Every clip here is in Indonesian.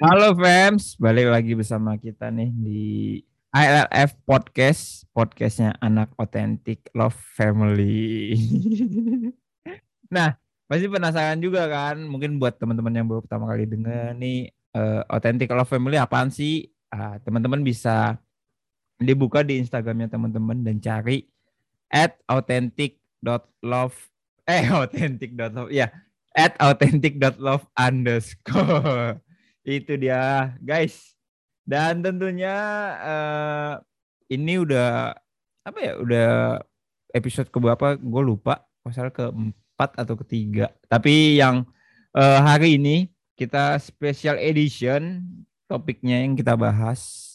Halo fans, balik lagi bersama kita nih di ILF Podcast, podcastnya anak otentik Love Family. nah, pasti penasaran juga kan? Mungkin buat teman-teman yang baru pertama kali denger nih, uh, Authentic Love Family apaan sih? Uh, teman-teman bisa dibuka di Instagramnya teman-teman dan cari at authentic.love eh authentic.love ya at authentic.love underscore itu dia guys. Dan tentunya uh, ini udah apa ya udah episode keberapa gue lupa. Pasal keempat atau ketiga. Tapi yang uh, hari ini kita special edition topiknya yang kita bahas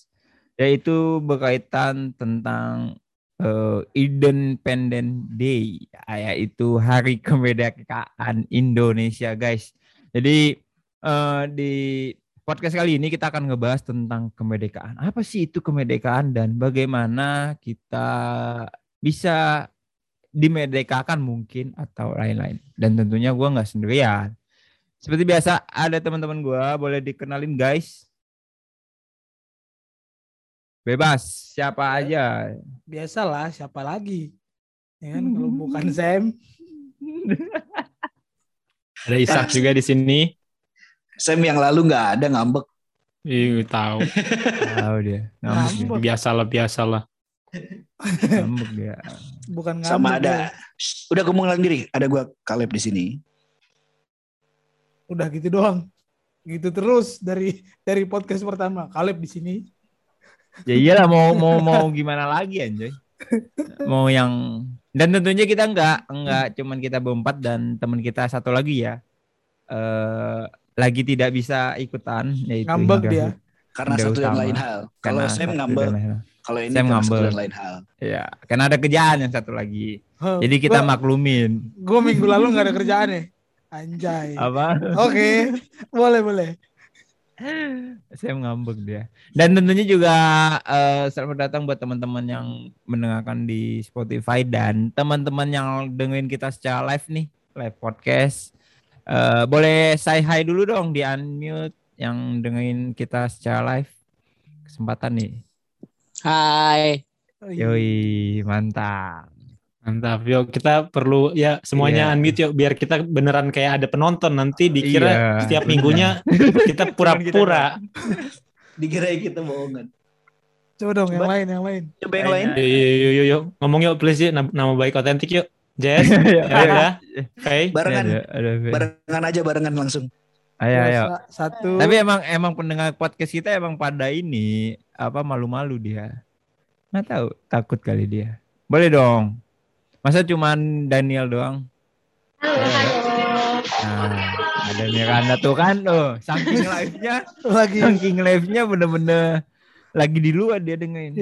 yaitu berkaitan tentang uh, Independent Day, yaitu Hari Kemerdekaan Indonesia, guys. Jadi uh, di podcast kali ini kita akan ngebahas tentang kemerdekaan. Apa sih itu kemerdekaan dan bagaimana kita bisa dimerdekakan mungkin atau lain-lain. Dan tentunya gue nggak sendirian. Seperti biasa ada teman-teman gue, boleh dikenalin guys. Bebas, siapa ya, aja. Biasalah, siapa lagi? Ya kan kalau bukan Sam. ada Isak juga di sini. Sam yang lalu nggak ada ngambek. Iya tahu. tahu dia. Ngambek. ngambek. Biasalah, biasalah. ngambek dia. Bukan ngambek. Sama ada. Shh, udah ngomong diri. Ada gua Kaleb di sini. Udah gitu doang. Gitu terus dari dari podcast pertama. Kaleb di sini ya iyalah mau mau mau gimana lagi anjay mau yang dan tentunya kita enggak enggak cuman kita berempat dan teman kita satu lagi ya eh lagi tidak bisa ikutan yaitu ngambek dia. karena satu dan lain hal. Kalau saya ngambek kalau ini saya ngambek dan lain hal. Ya karena ada kerjaan yang satu lagi. Huh, jadi kita gua, maklumin. gue minggu lalu nggak ada kerjaan ya? Anjay. Apa? Oke okay. boleh boleh. Saya ngambek dia. Dan tentunya juga uh, selamat datang buat teman-teman yang mendengarkan di Spotify dan teman-teman yang dengerin kita secara live nih, live podcast. Uh, boleh say hi dulu dong di unmute yang dengerin kita secara live. Kesempatan nih. Hai. Yoi, mantap. Mantap, yuk kita perlu ya semuanya yeah. unmute yuk biar kita beneran kayak ada penonton nanti dikira yeah. setiap minggunya kita pura-pura. dikira kita bohongan. Coba dong Coba. yang lain, yang lain. Coba yang lain. Yuk, yuk, yuk, yuk. ngomong yuk please yuk nama baik otentik yuk. Jess, ya, ya. Oke. Barengan, barengan aja barengan langsung. Ayo, ayo. Satu. Tapi emang emang pendengar podcast kita emang pada ini apa malu-malu dia. Nggak tahu, takut kali dia. Boleh dong. Masa cuman Daniel doang? Halo, halo. Nah, ada Miranda tuh kan tuh, saking live-nya, lagi saking live-nya bener-bener lagi di luar dia dengerin.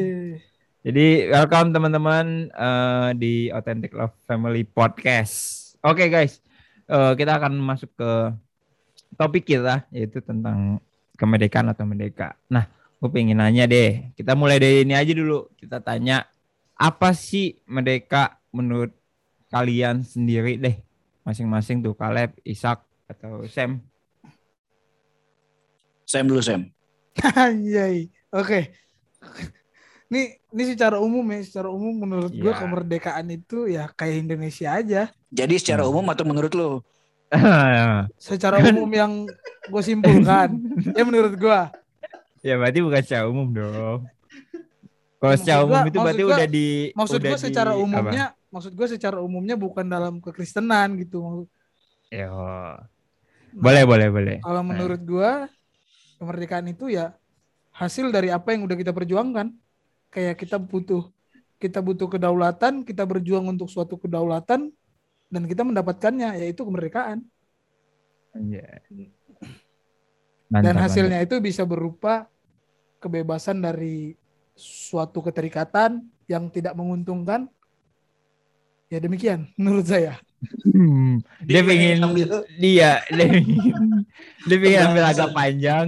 Jadi welcome teman-teman uh, di Authentic Love Family Podcast. Oke okay, guys, uh, kita akan masuk ke topik kita yaitu tentang kemerdekaan atau merdeka. Nah, gue pengen nanya deh, kita mulai dari ini aja dulu. Kita tanya apa sih merdeka menurut kalian sendiri deh masing-masing tuh Kaleb, Isak atau Sam? Sam dulu Sam. Anjay. Oke. Ini ini secara umum ya, secara umum menurut yeah. gue kemerdekaan itu ya kayak Indonesia aja. Jadi secara hmm. umum atau menurut lo? secara umum yang gue simpulkan, ya menurut gue. Ya berarti bukan secara umum dong. Kalau secara umum itu berarti gua, udah di maksud gue secara di, umumnya apa? maksud gue secara umumnya bukan dalam kekristenan gitu. Ya. Nah, boleh boleh boleh. Kalau menurut gue kemerdekaan itu ya hasil dari apa yang udah kita perjuangkan. Kayak kita butuh kita butuh kedaulatan, kita berjuang untuk suatu kedaulatan dan kita mendapatkannya yaitu kemerdekaan. Yeah. dan hasilnya mantap. itu bisa berupa kebebasan dari suatu keterikatan yang tidak menguntungkan ya demikian menurut saya hmm, dia, pengen dia dia dia pengen ambil agak panjang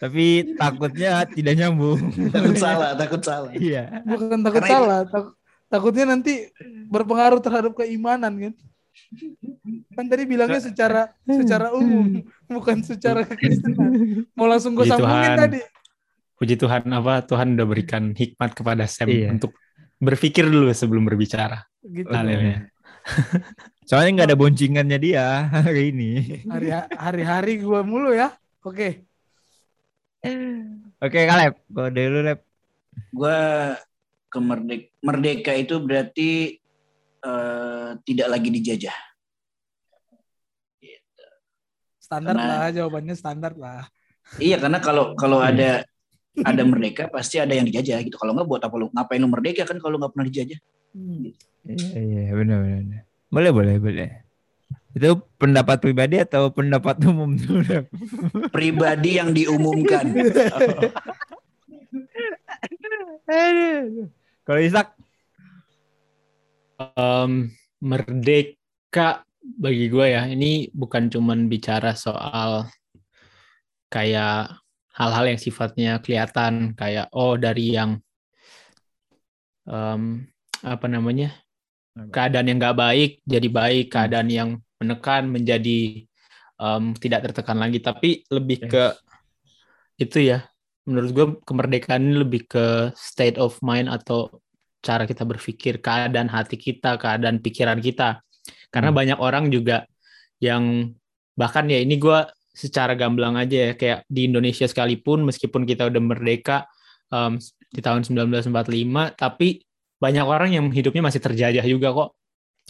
tapi takutnya tidak nyambung takut salah takut salah iya bukan takut Karena salah tak, takutnya nanti berpengaruh terhadap keimanan kan Kan tadi bilangnya secara secara umum, bukan secara kekristenan. Mau langsung gue sambungin tadi. Puji Tuhan apa Tuhan udah berikan hikmat kepada Sam iya. untuk berpikir dulu sebelum berbicara. Gitu. Haleluya. Soalnya nggak ada boncingannya dia hari ini. Hari-hari gue mulu ya. Oke. Oke, Kaleb. Gue dulu, Lep. Gue ke merdeka, merdeka itu berarti uh, tidak lagi dijajah. Gitu. Standar karena, lah jawabannya standar lah. Iya karena kalau kalau ada ada merdeka pasti ada yang dijajah gitu. Kalau nggak buat apa lu ngapain lu merdeka kan kalau nggak pernah dijajah. Hmm. Iya iya benar benar. Boleh boleh boleh. Itu pendapat pribadi atau pendapat umum? Pribadi yang diumumkan. Kalau Isak um, merdeka bagi gue ya. Ini bukan cuman bicara soal kayak hal-hal yang sifatnya kelihatan kayak oh dari yang um, apa namanya keadaan yang nggak baik jadi baik keadaan yang menekan menjadi um, tidak tertekan lagi tapi lebih yes. ke itu ya menurut gue kemerdekaan ini lebih ke state of mind atau cara kita berpikir, keadaan hati kita, keadaan pikiran kita. Karena hmm. banyak orang juga yang bahkan ya ini gue secara gamblang aja ya kayak di Indonesia sekalipun meskipun kita udah merdeka um, di tahun 1945 tapi banyak orang yang hidupnya masih terjajah juga kok.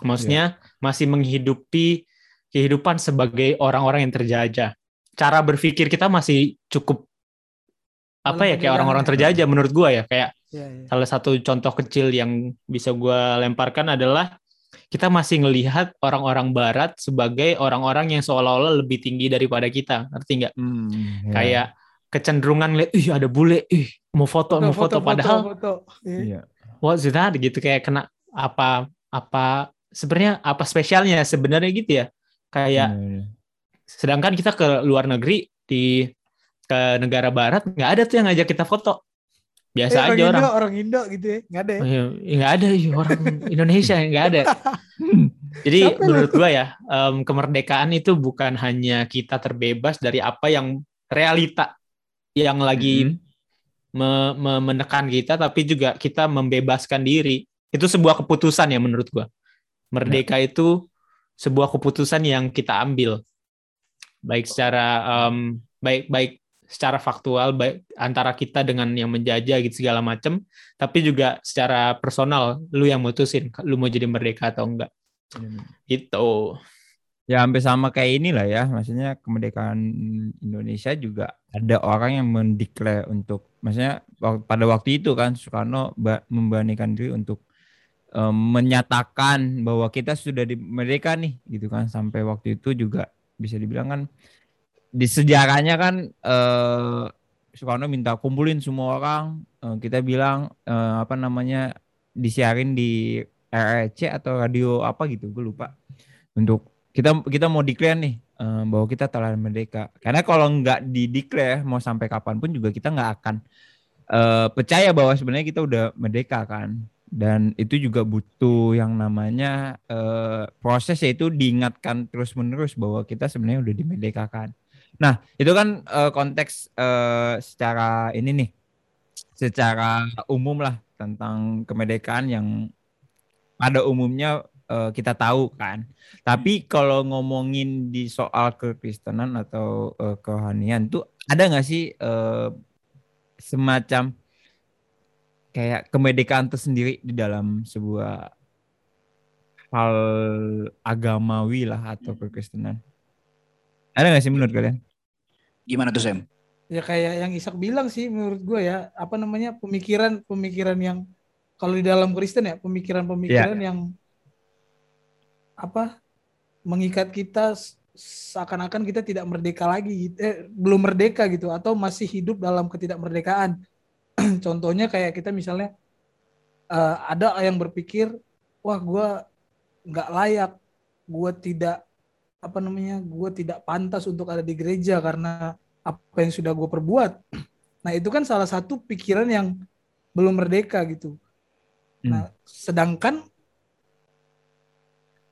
Maksudnya yeah. masih menghidupi kehidupan sebagai orang-orang yang terjajah. Cara berpikir kita masih cukup apa ya kayak orang-orang terjajah menurut gua ya kayak ya, ya. salah satu contoh kecil yang bisa gua lemparkan adalah kita masih ngelihat orang-orang barat sebagai orang-orang yang seolah-olah lebih tinggi daripada kita ngerti nggak hmm, ya. kayak kecenderungan lihat ih ada bule ih mau foto, foto mau foto, foto padahal foto, foto. Yeah. what's that gitu kayak kena apa apa sebenarnya apa spesialnya? Sebenarnya gitu ya. Kayak hmm. sedangkan kita ke luar negeri di ke negara barat nggak ada tuh yang ngajak kita foto. Biasa eh, aja orang Indo, orang. Indo gitu ya. Nggak ada ya? Oh, iya, nggak ada ya, orang Indonesia nggak ada. Jadi Siapa menurut gua ya um, kemerdekaan itu bukan hanya kita terbebas dari apa yang realita yang lagi hmm. me me menekan kita tapi juga kita membebaskan diri. Itu sebuah keputusan ya menurut gua merdeka ya. itu sebuah keputusan yang kita ambil baik secara um, baik baik secara faktual baik antara kita dengan yang menjajah gitu segala macam tapi juga secara personal lu yang mutusin lu mau jadi merdeka atau enggak hmm. itu ya hampir sama kayak inilah ya maksudnya kemerdekaan Indonesia juga ada orang yang mendeklar untuk maksudnya pada waktu itu kan Soekarno membandingkan diri untuk menyatakan bahwa kita sudah di merdeka nih gitu kan. Sampai waktu itu juga bisa dibilang kan di sejarahnya kan eh, Soekarno minta kumpulin semua orang. Eh, kita bilang eh, apa namanya disiarin di RRC atau radio apa gitu gue lupa. Untuk kita kita mau declare nih eh, bahwa kita telah merdeka. Karena kalau nggak di declare mau sampai kapan pun juga kita nggak akan eh, percaya bahwa sebenarnya kita udah merdeka kan dan itu juga butuh yang namanya eh, proses yaitu diingatkan terus menerus bahwa kita sebenarnya udah dimerdekakan Nah, itu kan uh, konteks uh, secara ini nih, secara umum lah tentang kemerdekaan yang pada umumnya uh, kita tahu kan. Tapi kalau ngomongin di soal kekristenan atau uh, kerohanian tuh ada nggak sih uh, semacam kayak kemerdekaan tersendiri di dalam sebuah hal agamawi lah atau kekristenan? Ada nggak sih menurut kalian? Gimana tuh Sam? Ya kayak yang Isak bilang sih menurut gue ya apa namanya pemikiran pemikiran yang kalau di dalam Kristen ya pemikiran-pemikiran yeah. yang apa mengikat kita seakan-akan kita tidak merdeka lagi eh, belum merdeka gitu atau masih hidup dalam ketidakmerdekaan contohnya kayak kita misalnya uh, ada yang berpikir wah gue nggak layak gue tidak apa namanya gue tidak pantas untuk ada di gereja karena apa yang sudah gue perbuat nah itu kan salah satu pikiran yang belum merdeka gitu hmm. nah sedangkan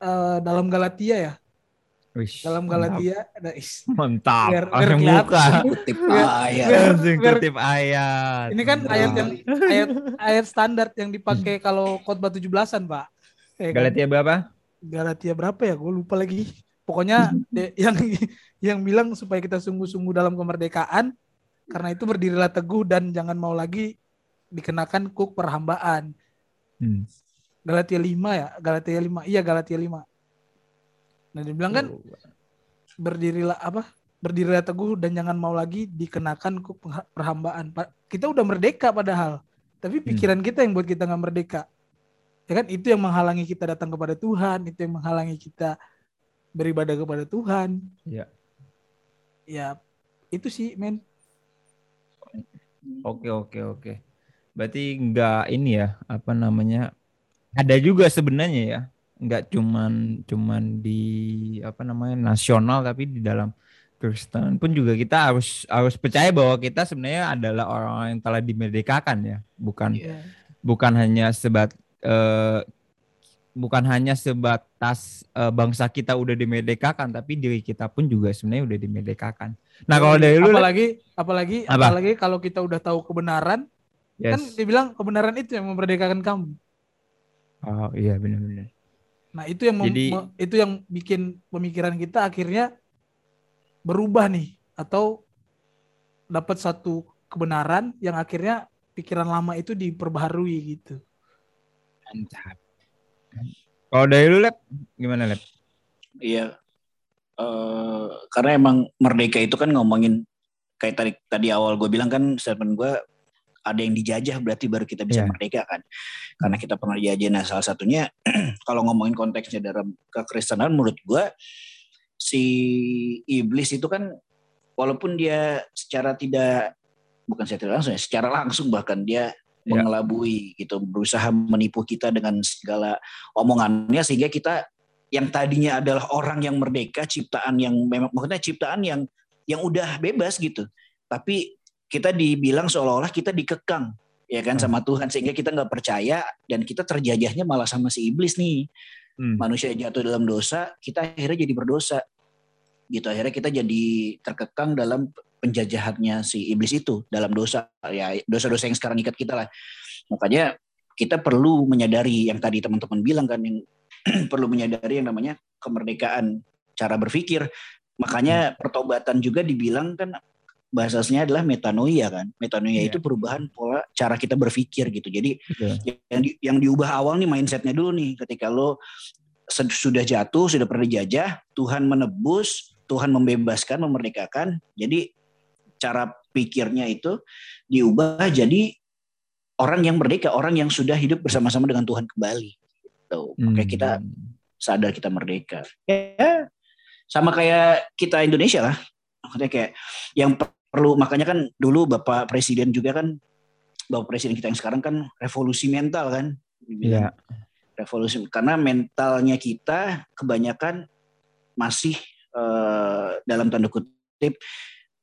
eh, dalam Galatia ya. Wish, Dalam. Galatia ada is. Mantap. Biar- biar buka. Kutip ayat. biar- kutip ayat. Ini kan Mantap. ayat yang ayat ayat standar yang dipakai kalau khotbah 17-an, Pak. Ya kan? Galatia berapa? Galatia berapa ya? Gue lupa lagi. Pokoknya de- yang yang bilang supaya kita sungguh-sungguh dalam kemerdekaan karena itu berdirilah teguh dan jangan mau lagi dikenakan kuk perhambaan. Hmm. Galatia 5 ya, Galatia 5. Iya, Galatia 5. Nah, dia bilang kan berdirilah apa? Berdirilah teguh dan jangan mau lagi dikenakan perhambaan. Kita udah merdeka padahal, tapi pikiran kita yang buat kita nggak merdeka. Ya kan itu yang menghalangi kita datang kepada Tuhan, itu yang menghalangi kita beribadah kepada Tuhan. Iya. Ya, itu sih, men. Oke oke oke. Berarti nggak ini ya apa namanya? Ada juga sebenarnya ya, nggak cuman cuman di apa namanya nasional tapi di dalam Kristen pun juga kita harus harus percaya bahwa kita sebenarnya adalah orang yang telah dimerdekakan ya, bukan Iya. bukan hanya sebat eh, bukan hanya sebatas eh, bangsa kita udah dimerdekakan tapi diri kita pun juga sebenarnya udah dimerdekakan. Nah, kalau dari lu apalagi apalagi Apa? apalagi kalau kita udah tahu kebenaran, yes. kan dibilang kebenaran itu yang memerdekakan kamu. Oh iya benar-benar. Nah, itu yang Jadi- me- itu yang bikin pemikiran kita akhirnya berubah nih atau dapat satu kebenaran yang akhirnya pikiran lama itu diperbaharui gitu. Mantap. Kalau dari lu Lep, gimana Lep? Iya. Eh, karena emang merdeka itu kan ngomongin kayak tadi tadi awal gue bilang kan statement gue ada yang dijajah berarti baru kita bisa Iya. merdeka kan. Karena kita pernah dijajah. Nah salah satunya kalau ngomongin konteksnya dalam kekristenan menurut gue si iblis itu kan walaupun dia secara tidak bukan secara langsung ya, secara langsung bahkan dia Iya. mengelabui gitu, berusaha menipu kita dengan segala omongannya sehingga kita yang tadinya adalah orang yang merdeka, ciptaan yang memang maksudnya ciptaan yang yang udah bebas gitu. Tapi kita dibilang seolah-olah kita dikekang ya kan Hmm. sama Tuhan sehingga kita nggak percaya dan kita terjajahnya malah sama si iblis nih. Hmm. Manusia jatuh dalam dosa, kita akhirnya jadi berdosa. Gitu akhirnya kita jadi terkekang dalam penjajahannya si iblis itu dalam dosa ya dosa-dosa yang sekarang ikat kita lah. Makanya kita perlu menyadari yang tadi teman-teman bilang kan yang perlu menyadari yang namanya kemerdekaan cara berpikir. Makanya pertobatan juga dibilang kan bahasanya adalah metanoia kan. Metanoia Iya. itu perubahan pola cara kita berpikir gitu. Jadi Betul. yang di- yang diubah awal nih mindsetnya dulu nih ketika lo sudah jatuh sudah pernah dijajah Tuhan menebus Tuhan membebaskan memerdekakan jadi cara pikirnya itu diubah jadi orang yang merdeka orang yang sudah hidup bersama-sama dengan Tuhan kembali gitu. makanya kita Hmm. sadar kita merdeka ya sama kayak kita Indonesia lah maksudnya kayak yang perlu. Makanya kan dulu Bapak Presiden juga kan Bapak Presiden kita yang sekarang kan revolusi mental kan. Iya. Dibilang revolusi karena mentalnya kita kebanyakan masih eh, dalam tanda kutip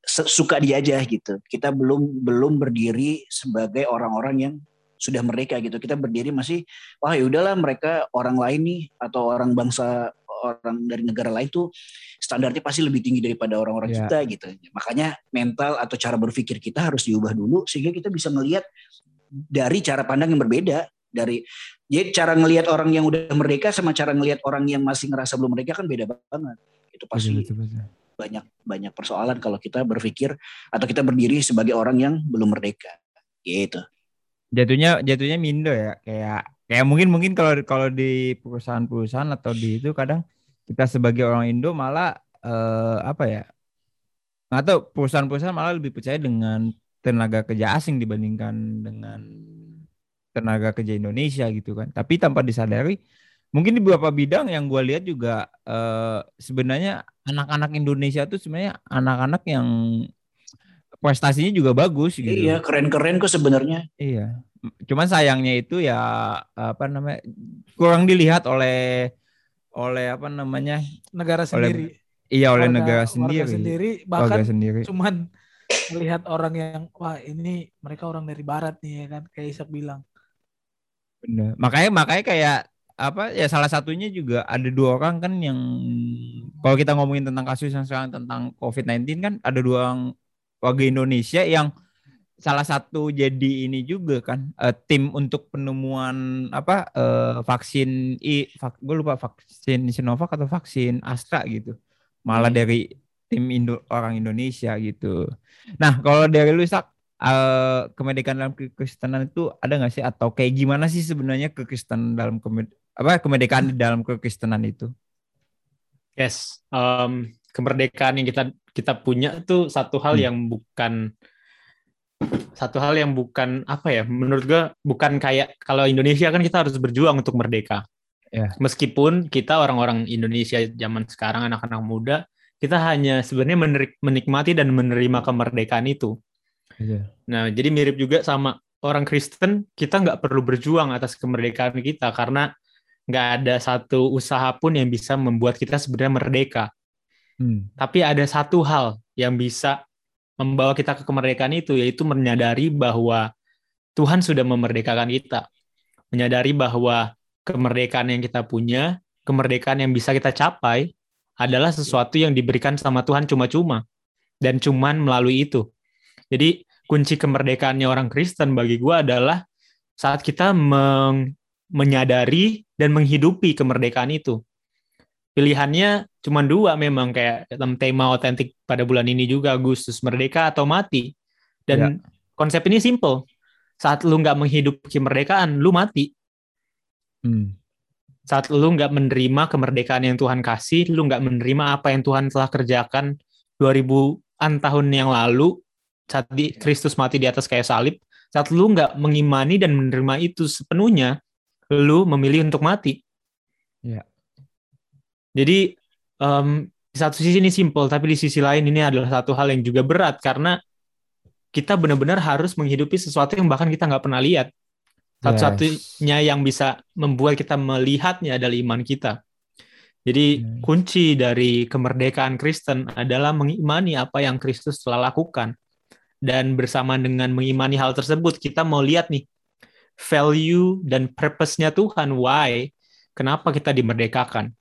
suka dijajah gitu. Kita belum belum berdiri sebagai orang-orang yang sudah mereka gitu. Kita berdiri masih wah ya udahlah mereka orang lain nih atau orang bangsa orang dari negara lain tuh standarnya pasti lebih tinggi daripada orang-orang Iya. kita gitu. Makanya mental atau cara berpikir kita harus diubah dulu sehingga kita bisa melihat dari cara pandang yang berbeda. Dari jadi cara ngelihat orang yang udah merdeka sama cara ngelihat orang yang masih ngerasa belum merdeka kan beda banget. Itu pasti Betul, betul, betul. banyak banyak persoalan kalau kita berpikir atau kita berdiri sebagai orang yang belum merdeka. Gitu. Jatuhnya jatuhnya mindo ya kayak kayak mungkin mungkin kalau kalau di perusahaan-perusahaan atau di itu kadang kita sebagai orang Indo malah eh, apa ya tahu perusahaan-perusahaan malah lebih percaya dengan tenaga kerja asing dibandingkan dengan tenaga kerja Indonesia gitu kan. Tapi tanpa disadari mungkin di beberapa bidang yang gue lihat juga eh, sebenarnya anak-anak Indonesia tuh sebenarnya anak-anak yang prestasinya juga bagus gitu iya keren-keren kok sebenarnya Iya. Cuman sayangnya itu ya apa namanya kurang dilihat oleh oleh apa namanya? Negara sendiri. Iya oleh Warga- negara warga sendiri. sendiri Warga bahkan sendiri. cuman melihat orang yang wah ini mereka orang dari barat nih ya kan kayak Isak bilang. Bener. Makanya makanya kayak apa ya salah satunya juga ada dua orang kan yang kalau kita ngomongin tentang kasus yang sekarang tentang COVID-19 kan ada dua orang warga Indonesia yang salah satu jadi ini juga kan uh, tim untuk penemuan apa uh, vaksin i vak, gue lupa vaksin Sinovac atau vaksin Astra gitu malah hmm. dari tim Indo orang Indonesia gitu. Nah kalau dari lu Sak, uh, kemerdekaan dalam kekristenan itu ada nggak sih atau kayak gimana sih sebenarnya kekristenan dalam kemed apa kemerdekaan di dalam kekristenan itu? Yes, um, kemerdekaan yang kita kita punya itu satu hal hmm. yang bukan satu hal yang bukan apa ya menurut gue bukan kayak kalau Indonesia kan kita harus berjuang untuk merdeka. Yeah. Meskipun kita orang-orang Indonesia zaman sekarang anak-anak muda kita hanya sebenarnya menikmati dan menerima kemerdekaan itu. Yeah. Nah, jadi mirip juga sama orang Kristen, kita nggak perlu berjuang atas kemerdekaan kita karena nggak ada satu usaha pun yang bisa membuat kita sebenarnya merdeka. Hmm. Tapi ada satu hal yang bisa membawa kita ke kemerdekaan itu, yaitu menyadari bahwa Tuhan sudah memerdekakan kita. Menyadari bahwa kemerdekaan yang kita punya, kemerdekaan yang bisa kita capai, adalah sesuatu yang diberikan sama Tuhan cuma-cuma dan cuman melalui itu. Jadi kunci kemerdekaannya orang Kristen bagi gue adalah saat kita meng menyadari dan menghidupi kemerdekaan itu. Pilihannya cuma dua memang kayak dalam tema otentik pada bulan ini juga Agustus merdeka atau mati. Dan ya. konsep ini simple. Saat lu nggak menghidupi kemerdekaan, lu mati. Hmm saat lu nggak menerima kemerdekaan yang Tuhan kasih, lu nggak menerima apa yang Tuhan telah kerjakan 2000-an tahun yang lalu saat di Kristus mati di atas kayak salib, saat lu nggak mengimani dan menerima itu sepenuhnya, lu memilih untuk mati. Ya. Jadi um, di satu sisi ini simple, tapi di sisi lain ini adalah satu hal yang juga berat karena kita benar-benar harus menghidupi sesuatu yang bahkan kita nggak pernah lihat. Satu-satunya yang bisa membuat kita melihatnya adalah iman kita. Jadi hmm. kunci dari kemerdekaan Kristen adalah mengimani apa yang Kristus telah lakukan. Dan bersama dengan mengimani hal tersebut, kita mau lihat nih value dan purpose-nya Tuhan, why, kenapa kita dimerdekakan.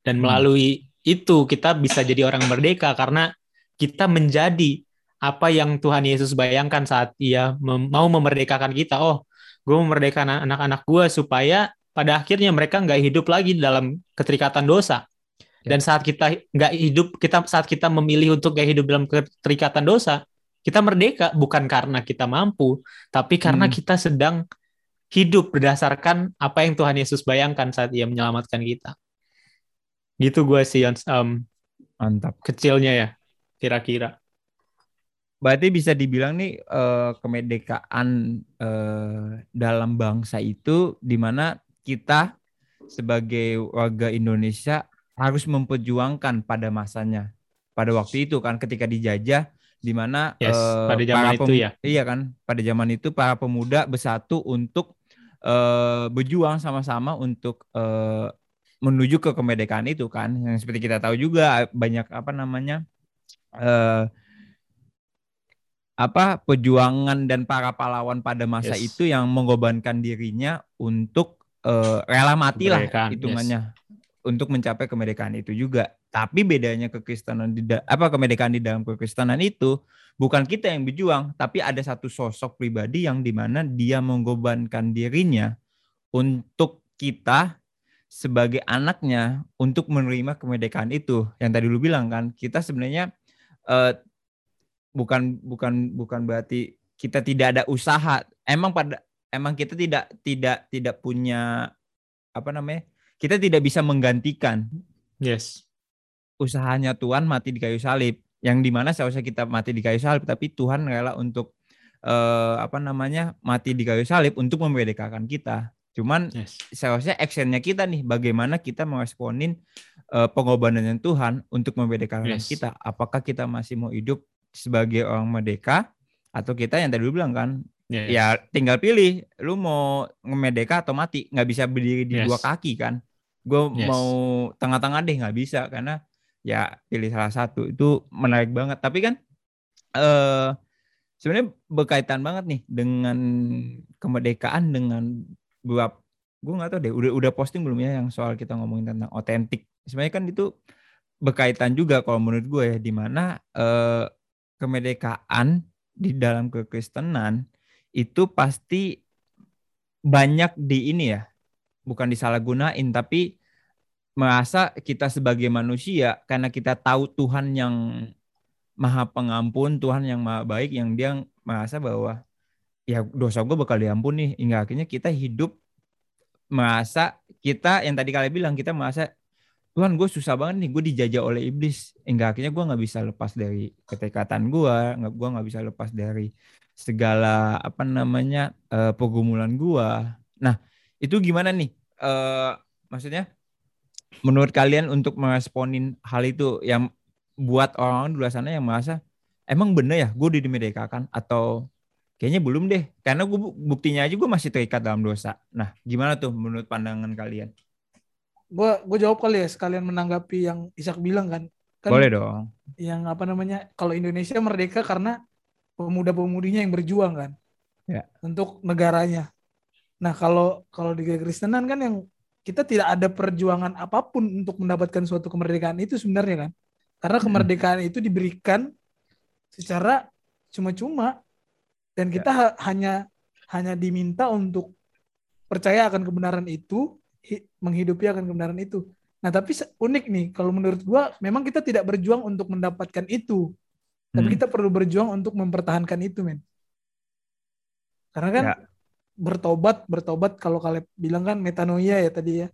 Dan hmm. melalui itu kita bisa jadi orang merdeka karena kita menjadi apa yang Tuhan Yesus bayangkan saat ia mem mau memerdekakan kita. Oh, gue memerdekakan anak-anak gue supaya pada akhirnya mereka nggak hidup lagi dalam keterikatan dosa. Ya. Dan saat kita nggak hidup, kita saat kita memilih untuk gak hidup dalam keterikatan dosa, kita merdeka bukan karena kita mampu, tapi karena hmm. kita sedang hidup berdasarkan apa yang Tuhan Yesus bayangkan saat Ia menyelamatkan kita. Gitu gue sih, um, mantap. Kecilnya ya, kira-kira. Berarti bisa dibilang nih uh, kemerdekaan uh, dalam bangsa itu di mana kita sebagai warga Indonesia harus memperjuangkan pada masanya. Pada waktu itu kan ketika dijajah di mana yes, uh, pada zaman itu ya. iya kan pada zaman itu para pemuda bersatu untuk uh, berjuang sama-sama untuk uh, menuju ke kemerdekaan itu kan yang seperti kita tahu juga banyak apa namanya uh, apa perjuangan dan para pahlawan pada masa yes. itu yang mengorbankan dirinya untuk uh, rela mati lah hitungannya yes. untuk mencapai kemerdekaan itu juga. Tapi bedanya kekristenan di apa kemerdekaan di dalam kekristenan itu bukan kita yang berjuang, tapi ada satu sosok pribadi yang di mana dia mengorbankan dirinya untuk kita sebagai anaknya untuk menerima kemerdekaan itu. Yang tadi lu bilang kan, kita sebenarnya uh, bukan bukan bukan berarti kita tidak ada usaha. Emang pada emang kita tidak tidak tidak punya apa namanya? Kita tidak bisa menggantikan. Yes. Usahanya Tuhan mati di kayu salib. Yang di mana seharusnya kita mati di kayu salib, tapi Tuhan rela untuk eh, apa namanya mati di kayu salib untuk memerdekakan kita. Cuman yes. seharusnya actionnya kita nih, bagaimana kita meresponin uh, pengorbanan Tuhan untuk membedakan yes. kita. Apakah kita masih mau hidup sebagai orang merdeka atau kita yang tadi lu bilang kan yeah, ya tinggal pilih lu mau ngemerdeka atau mati nggak bisa berdiri di yes. dua kaki kan gue yes. mau tengah-tengah deh nggak bisa karena ya pilih salah satu itu menarik banget tapi kan eh sebenarnya berkaitan banget nih dengan kemerdekaan dengan beberapa gue nggak tahu deh udah udah posting belum ya yang soal kita ngomongin tentang otentik? Sebenarnya kan itu berkaitan juga kalau menurut gue ya di mana eh, kemerdekaan di dalam kekristenan itu pasti banyak di ini ya bukan disalahgunain tapi merasa kita sebagai manusia karena kita tahu Tuhan yang maha pengampun Tuhan yang maha baik yang dia merasa bahwa ya dosa gue bakal diampuni hingga akhirnya kita hidup merasa kita yang tadi kalian bilang kita merasa Tuhan gue susah banget nih gue dijajah oleh iblis. Hingga akhirnya gue nggak bisa lepas dari ketekatan gue nggak gue nggak bisa lepas dari segala apa namanya uh, pergumulan gue nah itu gimana nih? Uh, maksudnya menurut kalian untuk meresponin hal itu yang buat orang-orang di luar sana yang merasa emang bener ya gue dimerdekakan atau kayaknya belum deh karena gue buktinya aja gue masih terikat dalam dosa nah gimana tuh menurut pandangan kalian gue gue jawab kali ya sekalian menanggapi yang Ishak bilang kan. kan Boleh dong. Yang apa namanya kalau Indonesia merdeka karena pemuda-pemudinya yang berjuang kan. Ya. Untuk negaranya. Nah kalau kalau di Kristenan kan yang kita tidak ada perjuangan apa pun untuk mendapatkan suatu kemerdekaan itu sebenarnya kan. Karena hmm. kemerdekaan hmm. itu diberikan secara cuma-cuma dan kita ya. ha hanya hanya diminta untuk percaya akan kebenaran itu menghidupi akan kebenaran itu. Nah, tapi unik nih kalau menurut gua memang kita tidak berjuang untuk mendapatkan itu. Tapi hmm. kita perlu berjuang untuk mempertahankan itu, men. Karena kan ya. bertobat, bertobat kalau kalian bilang kan metanoia ya tadi ya.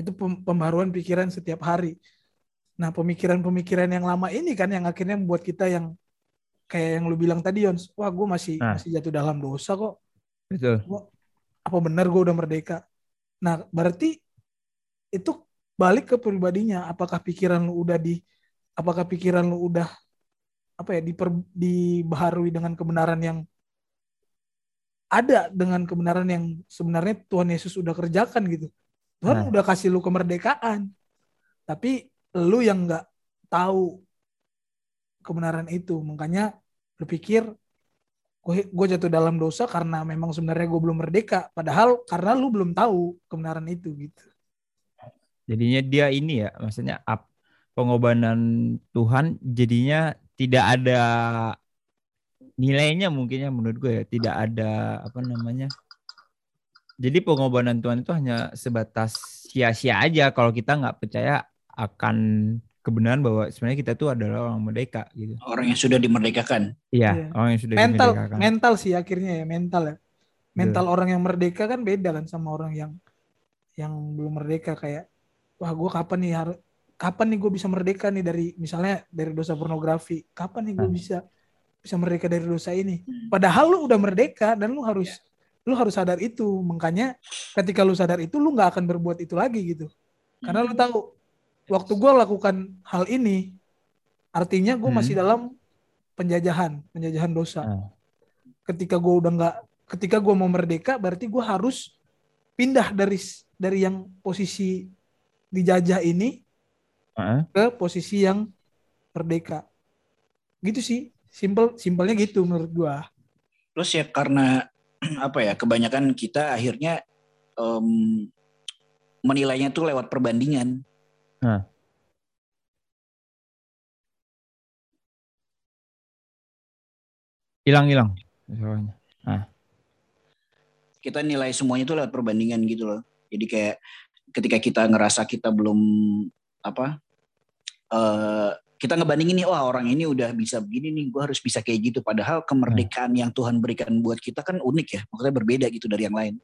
Itu pembaruan pikiran setiap hari. Nah, pemikiran-pemikiran yang lama ini kan yang akhirnya membuat kita yang kayak yang lu bilang tadi, Yons. Wah, gue masih nah. masih jatuh dalam dosa kok. Betul. apa benar gue udah merdeka? Nah, berarti itu balik ke pribadinya. Apakah pikiran lu udah di apakah pikiran lu udah apa ya diper, dibaharui dengan kebenaran yang ada dengan kebenaran yang sebenarnya Tuhan Yesus udah kerjakan gitu. Tuhan nah. udah kasih lu kemerdekaan. Tapi lu yang nggak tahu kebenaran itu. Makanya berpikir gue jatuh dalam dosa karena memang sebenarnya gue belum merdeka. Padahal karena lu belum tahu kebenaran itu gitu. Jadinya dia ini ya maksudnya up pengobanan Tuhan jadinya tidak ada nilainya mungkin ya menurut gue ya. Tidak ada apa namanya jadi pengobanan Tuhan itu hanya sebatas sia-sia aja. Kalau kita nggak percaya akan kebenaran bahwa sebenarnya kita tuh adalah orang merdeka gitu. Orang yang sudah dimerdekakan. Iya, yeah. orang yang sudah mental, dimerdekakan. Mental sih akhirnya ya, mental ya. Mental yeah. orang yang merdeka kan beda kan sama orang yang yang belum merdeka kayak wah gue kapan nih harus kapan nih gue bisa merdeka nih dari misalnya dari dosa pornografi kapan nih gue hmm. bisa bisa merdeka dari dosa ini hmm. padahal lu udah merdeka dan lu harus yeah. lu harus sadar itu makanya ketika lu sadar itu lu nggak akan berbuat itu lagi gitu karena lu hmm. tahu waktu gue lakukan hal ini artinya gue hmm. masih dalam penjajahan penjajahan dosa hmm. ketika gue udah nggak ketika gue mau merdeka berarti gue harus pindah dari dari yang posisi dijajah ini hmm. ke posisi yang merdeka gitu sih simple simpelnya gitu menurut gue terus ya karena apa ya kebanyakan kita akhirnya um, menilainya tuh lewat perbandingan Nah. Hilang-hilang. Nah. Kita nilai semuanya itu lewat perbandingan gitu loh. Jadi kayak ketika kita ngerasa kita belum apa uh, kita ngebandingin nih wah orang ini udah bisa begini nih gue harus bisa kayak gitu padahal kemerdekaan hmm. yang Tuhan berikan buat kita kan unik ya maksudnya berbeda gitu dari yang lain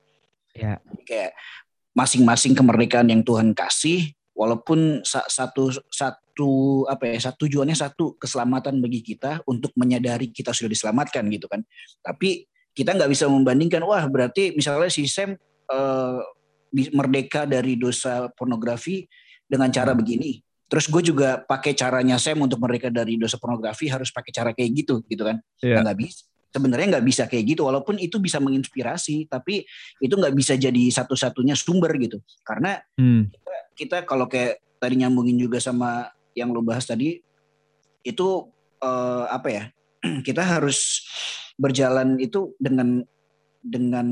ya Jadi kayak masing-masing kemerdekaan yang Tuhan kasih walaupun satu satu apa ya satu tujuannya satu keselamatan bagi kita untuk menyadari kita sudah diselamatkan gitu kan tapi kita nggak bisa membandingkan wah berarti misalnya si Sam uh, merdeka dari dosa pornografi dengan cara hmm. begini terus gue juga pakai caranya Sam untuk merdeka dari dosa pornografi harus pakai cara kayak gitu gitu kan yeah. nggak bisa sebenarnya nggak bisa kayak gitu walaupun itu bisa menginspirasi tapi itu nggak bisa jadi satu-satunya sumber gitu karena hmm. kita, kita kalau kayak tadi nyambungin juga sama yang lo bahas tadi itu uh, apa ya kita harus berjalan itu dengan dengan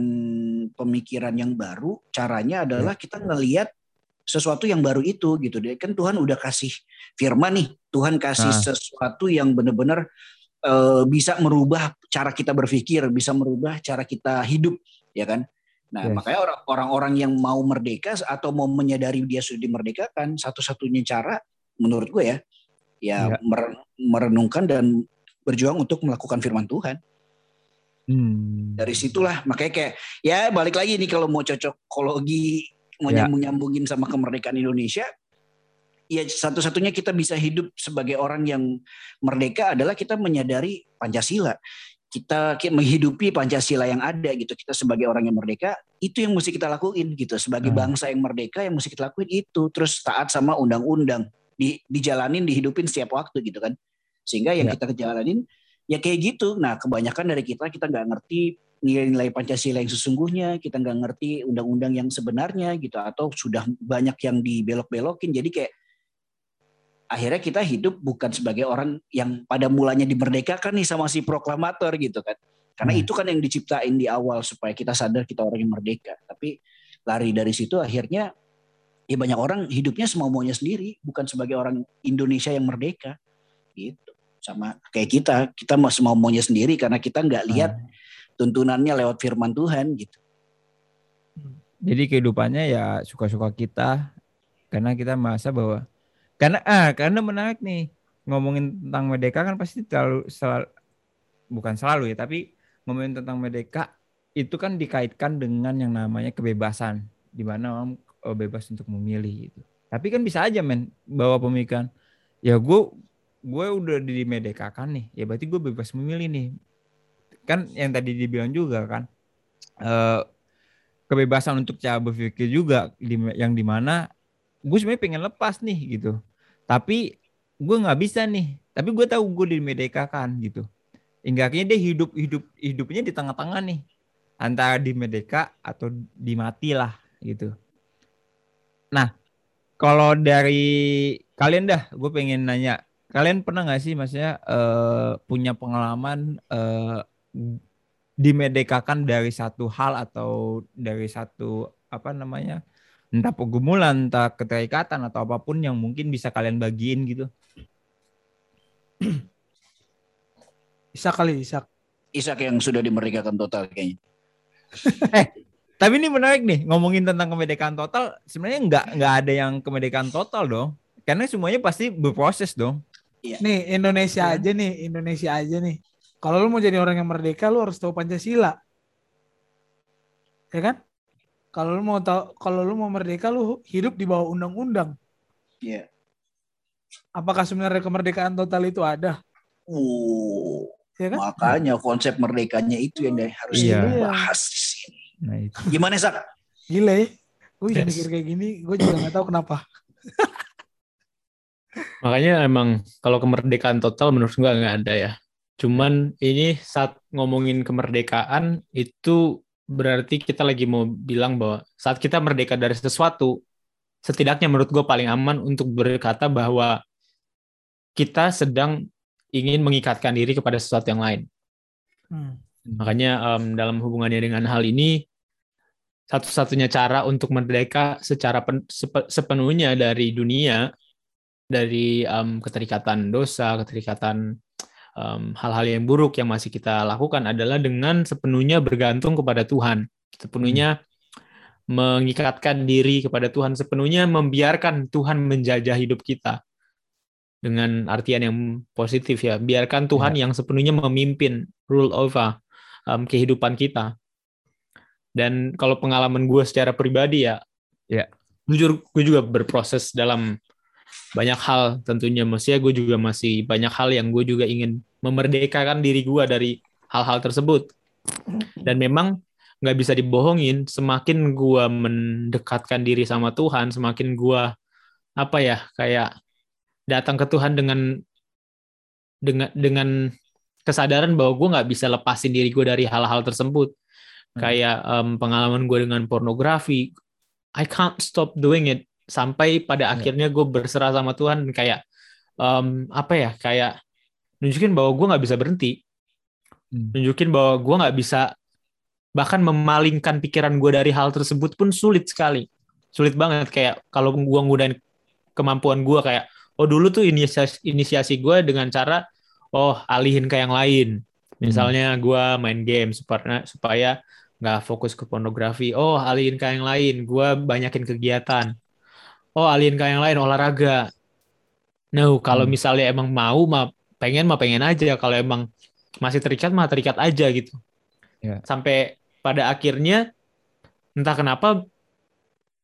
pemikiran yang baru, caranya adalah kita ngelihat sesuatu yang baru itu gitu deh. Kan Tuhan udah kasih firman nih, Tuhan kasih Nah. sesuatu yang benar-benar eh, bisa merubah cara kita berpikir, bisa merubah cara kita hidup, ya kan? Nah, Yes. makanya orang- orang-orang yang mau merdeka atau mau menyadari dia sudah dimerdekakan, satu-satunya cara menurut gue ya, ya Iya. mer- merenungkan dan berjuang untuk melakukan firman Tuhan. Hmm. Dari situlah makanya kayak ya balik lagi nih kalau mau cocokologi mau Ya. nyambung-nyambungin sama kemerdekaan Indonesia, ya satu-satunya kita bisa hidup sebagai orang yang merdeka adalah kita menyadari Pancasila. Kita ki- menghidupi Pancasila yang ada gitu. Kita sebagai orang yang merdeka, itu yang mesti kita lakuin gitu. Sebagai Hmm. bangsa yang merdeka yang mesti kita lakuin itu. Terus taat sama undang-undang. Di, dijalanin, dihidupin setiap waktu gitu kan. Sehingga yang Ya. kita kejalanin ya kayak gitu. Nah kebanyakan dari kita, kita nggak ngerti nilai-nilai Pancasila yang sesungguhnya, kita nggak ngerti undang-undang yang sebenarnya gitu. Atau sudah banyak yang dibelok-belokin. Jadi kayak akhirnya kita hidup bukan sebagai orang yang pada mulanya dimerdekakan nih sama si proklamator gitu kan. Karena Hmm. itu kan yang diciptain di awal supaya kita sadar kita orang yang merdeka. Tapi lari dari situ akhirnya ya banyak orang hidupnya semau-maunya sendiri, bukan sebagai orang Indonesia yang merdeka. Gitu. Sama kayak kita, kita mau semau-maunya sendiri karena kita nggak lihat Nah, tuntunannya lewat firman Tuhan gitu. jadi kehidupannya ya suka-suka kita karena kita merasa bahwa karena ah karena menarik nih ngomongin tentang merdeka kan pasti terlalu selalu bukan selalu ya tapi ngomongin tentang merdeka itu kan dikaitkan dengan yang namanya kebebasan di mana orang eh, bebas untuk memilih gitu. Tapi kan bisa aja men bawa pemikiran ya gue gue udah dimerdekakan nih ya berarti gue bebas memilih nih kan yang tadi dibilang juga kan eh kebebasan untuk cara berpikir juga di- yang di mana gue sebenarnya pengen lepas nih gitu tapi gue nggak bisa nih. Tapi gue tahu gue dimerdekakan gitu. Hingga akhirnya dia hidup hidup hidupnya di tengah-tengah nih. Antara di merdeka atau di mati lah gitu. Nah kalau dari kalian dah gue pengen nanya. Kalian pernah nggak sih maksudnya eh, punya pengalaman eh, dimerdekakan dari satu hal atau dari satu apa namanya entah pergumulan entah keterikatan atau apa pun yang mungkin bisa kalian bagiin gitu Isak kali, Isak. Ishak yang sudah dimerdekakan total kayaknya. tapi ini menarik nih ngomongin tentang kemerdekaan total sebenarnya nggak nggak ada yang kemerdekaan total dong karena semuanya pasti berproses dong Nih Indonesia Iya. aja nih, Indonesia aja nih. Kalau lu mau jadi orang yang merdeka, lu harus tahu Pancasila. Ya kan? Kalau lu mau tahu, kalau lu mau merdeka, lu hidup di bawah undang-undang. Iya. Apakah sebenarnya kemerdekaan total itu ada? Uh, Ya kan? makanya konsep merdekanya itu yang harus Iya. dibahas di sini. nah itu Gimana Sak? Gila ya. Gue Yes. mikir kayak gini, gue juga nggak tahu kenapa. Makanya emang kalau kemerdekaan total menurut gua nggak ada ya. Cuman ini saat ngomongin kemerdekaan itu berarti kita lagi mau bilang bahwa saat kita merdeka dari sesuatu, setidaknya menurut gue paling aman untuk berkata bahwa kita sedang ingin mengikatkan diri kepada sesuatu yang lain. Hmm. Makanya em, dalam hubungannya dengan hal ini, satu-satunya cara untuk merdeka secara pen- sepe- sepenuhnya dari dunia, dari em, keterikatan dosa, keterikatan hal-hal yang buruk yang masih kita lakukan adalah dengan sepenuhnya bergantung kepada Tuhan, sepenuhnya mengikatkan diri kepada Tuhan, sepenuhnya membiarkan Tuhan menjajah hidup kita dengan artian yang positif ya, biarkan Tuhan yang sepenuhnya memimpin rule over um, kehidupan kita. Dan kalau pengalaman gue secara pribadi ya, Ya. jujur gue juga berproses dalam banyak hal tentunya. Maksudnya gue juga masih banyak hal yang gue juga ingin memerdekakan diri gue dari hal-hal tersebut. Dan memang nggak bisa dibohongin, semakin gue mendekatkan diri sama Tuhan, semakin gue apa ya kayak datang ke Tuhan dengan dengan dengan kesadaran bahwa gue nggak bisa lepasin diri gue dari hal-hal tersebut Hmm. kayak em, pengalaman gue dengan pornografi I can't stop doing it sampai pada Ya. akhirnya gue berserah sama Tuhan kayak em, apa ya kayak nunjukin bahwa gue nggak bisa berhenti. Hmm. nunjukin bahwa gue nggak bisa bahkan memalingkan pikiran gue dari hal tersebut pun sulit sekali. Sulit banget kayak kalau gue ngudain kemampuan gue kayak oh dulu tuh inisiasi, inisiasi gue dengan cara oh alihin ke yang lain. Misalnya gue main game supaya supaya nggak fokus ke pornografi. Oh alihin ke yang lain gue banyakin kegiatan. Oh alihin ke yang lain olahraga. No kalau Hmm. misalnya emang mau mah pengen mah pengen aja. Kalau emang masih terikat mah terikat aja gitu. Ya. sampai pada akhirnya entah kenapa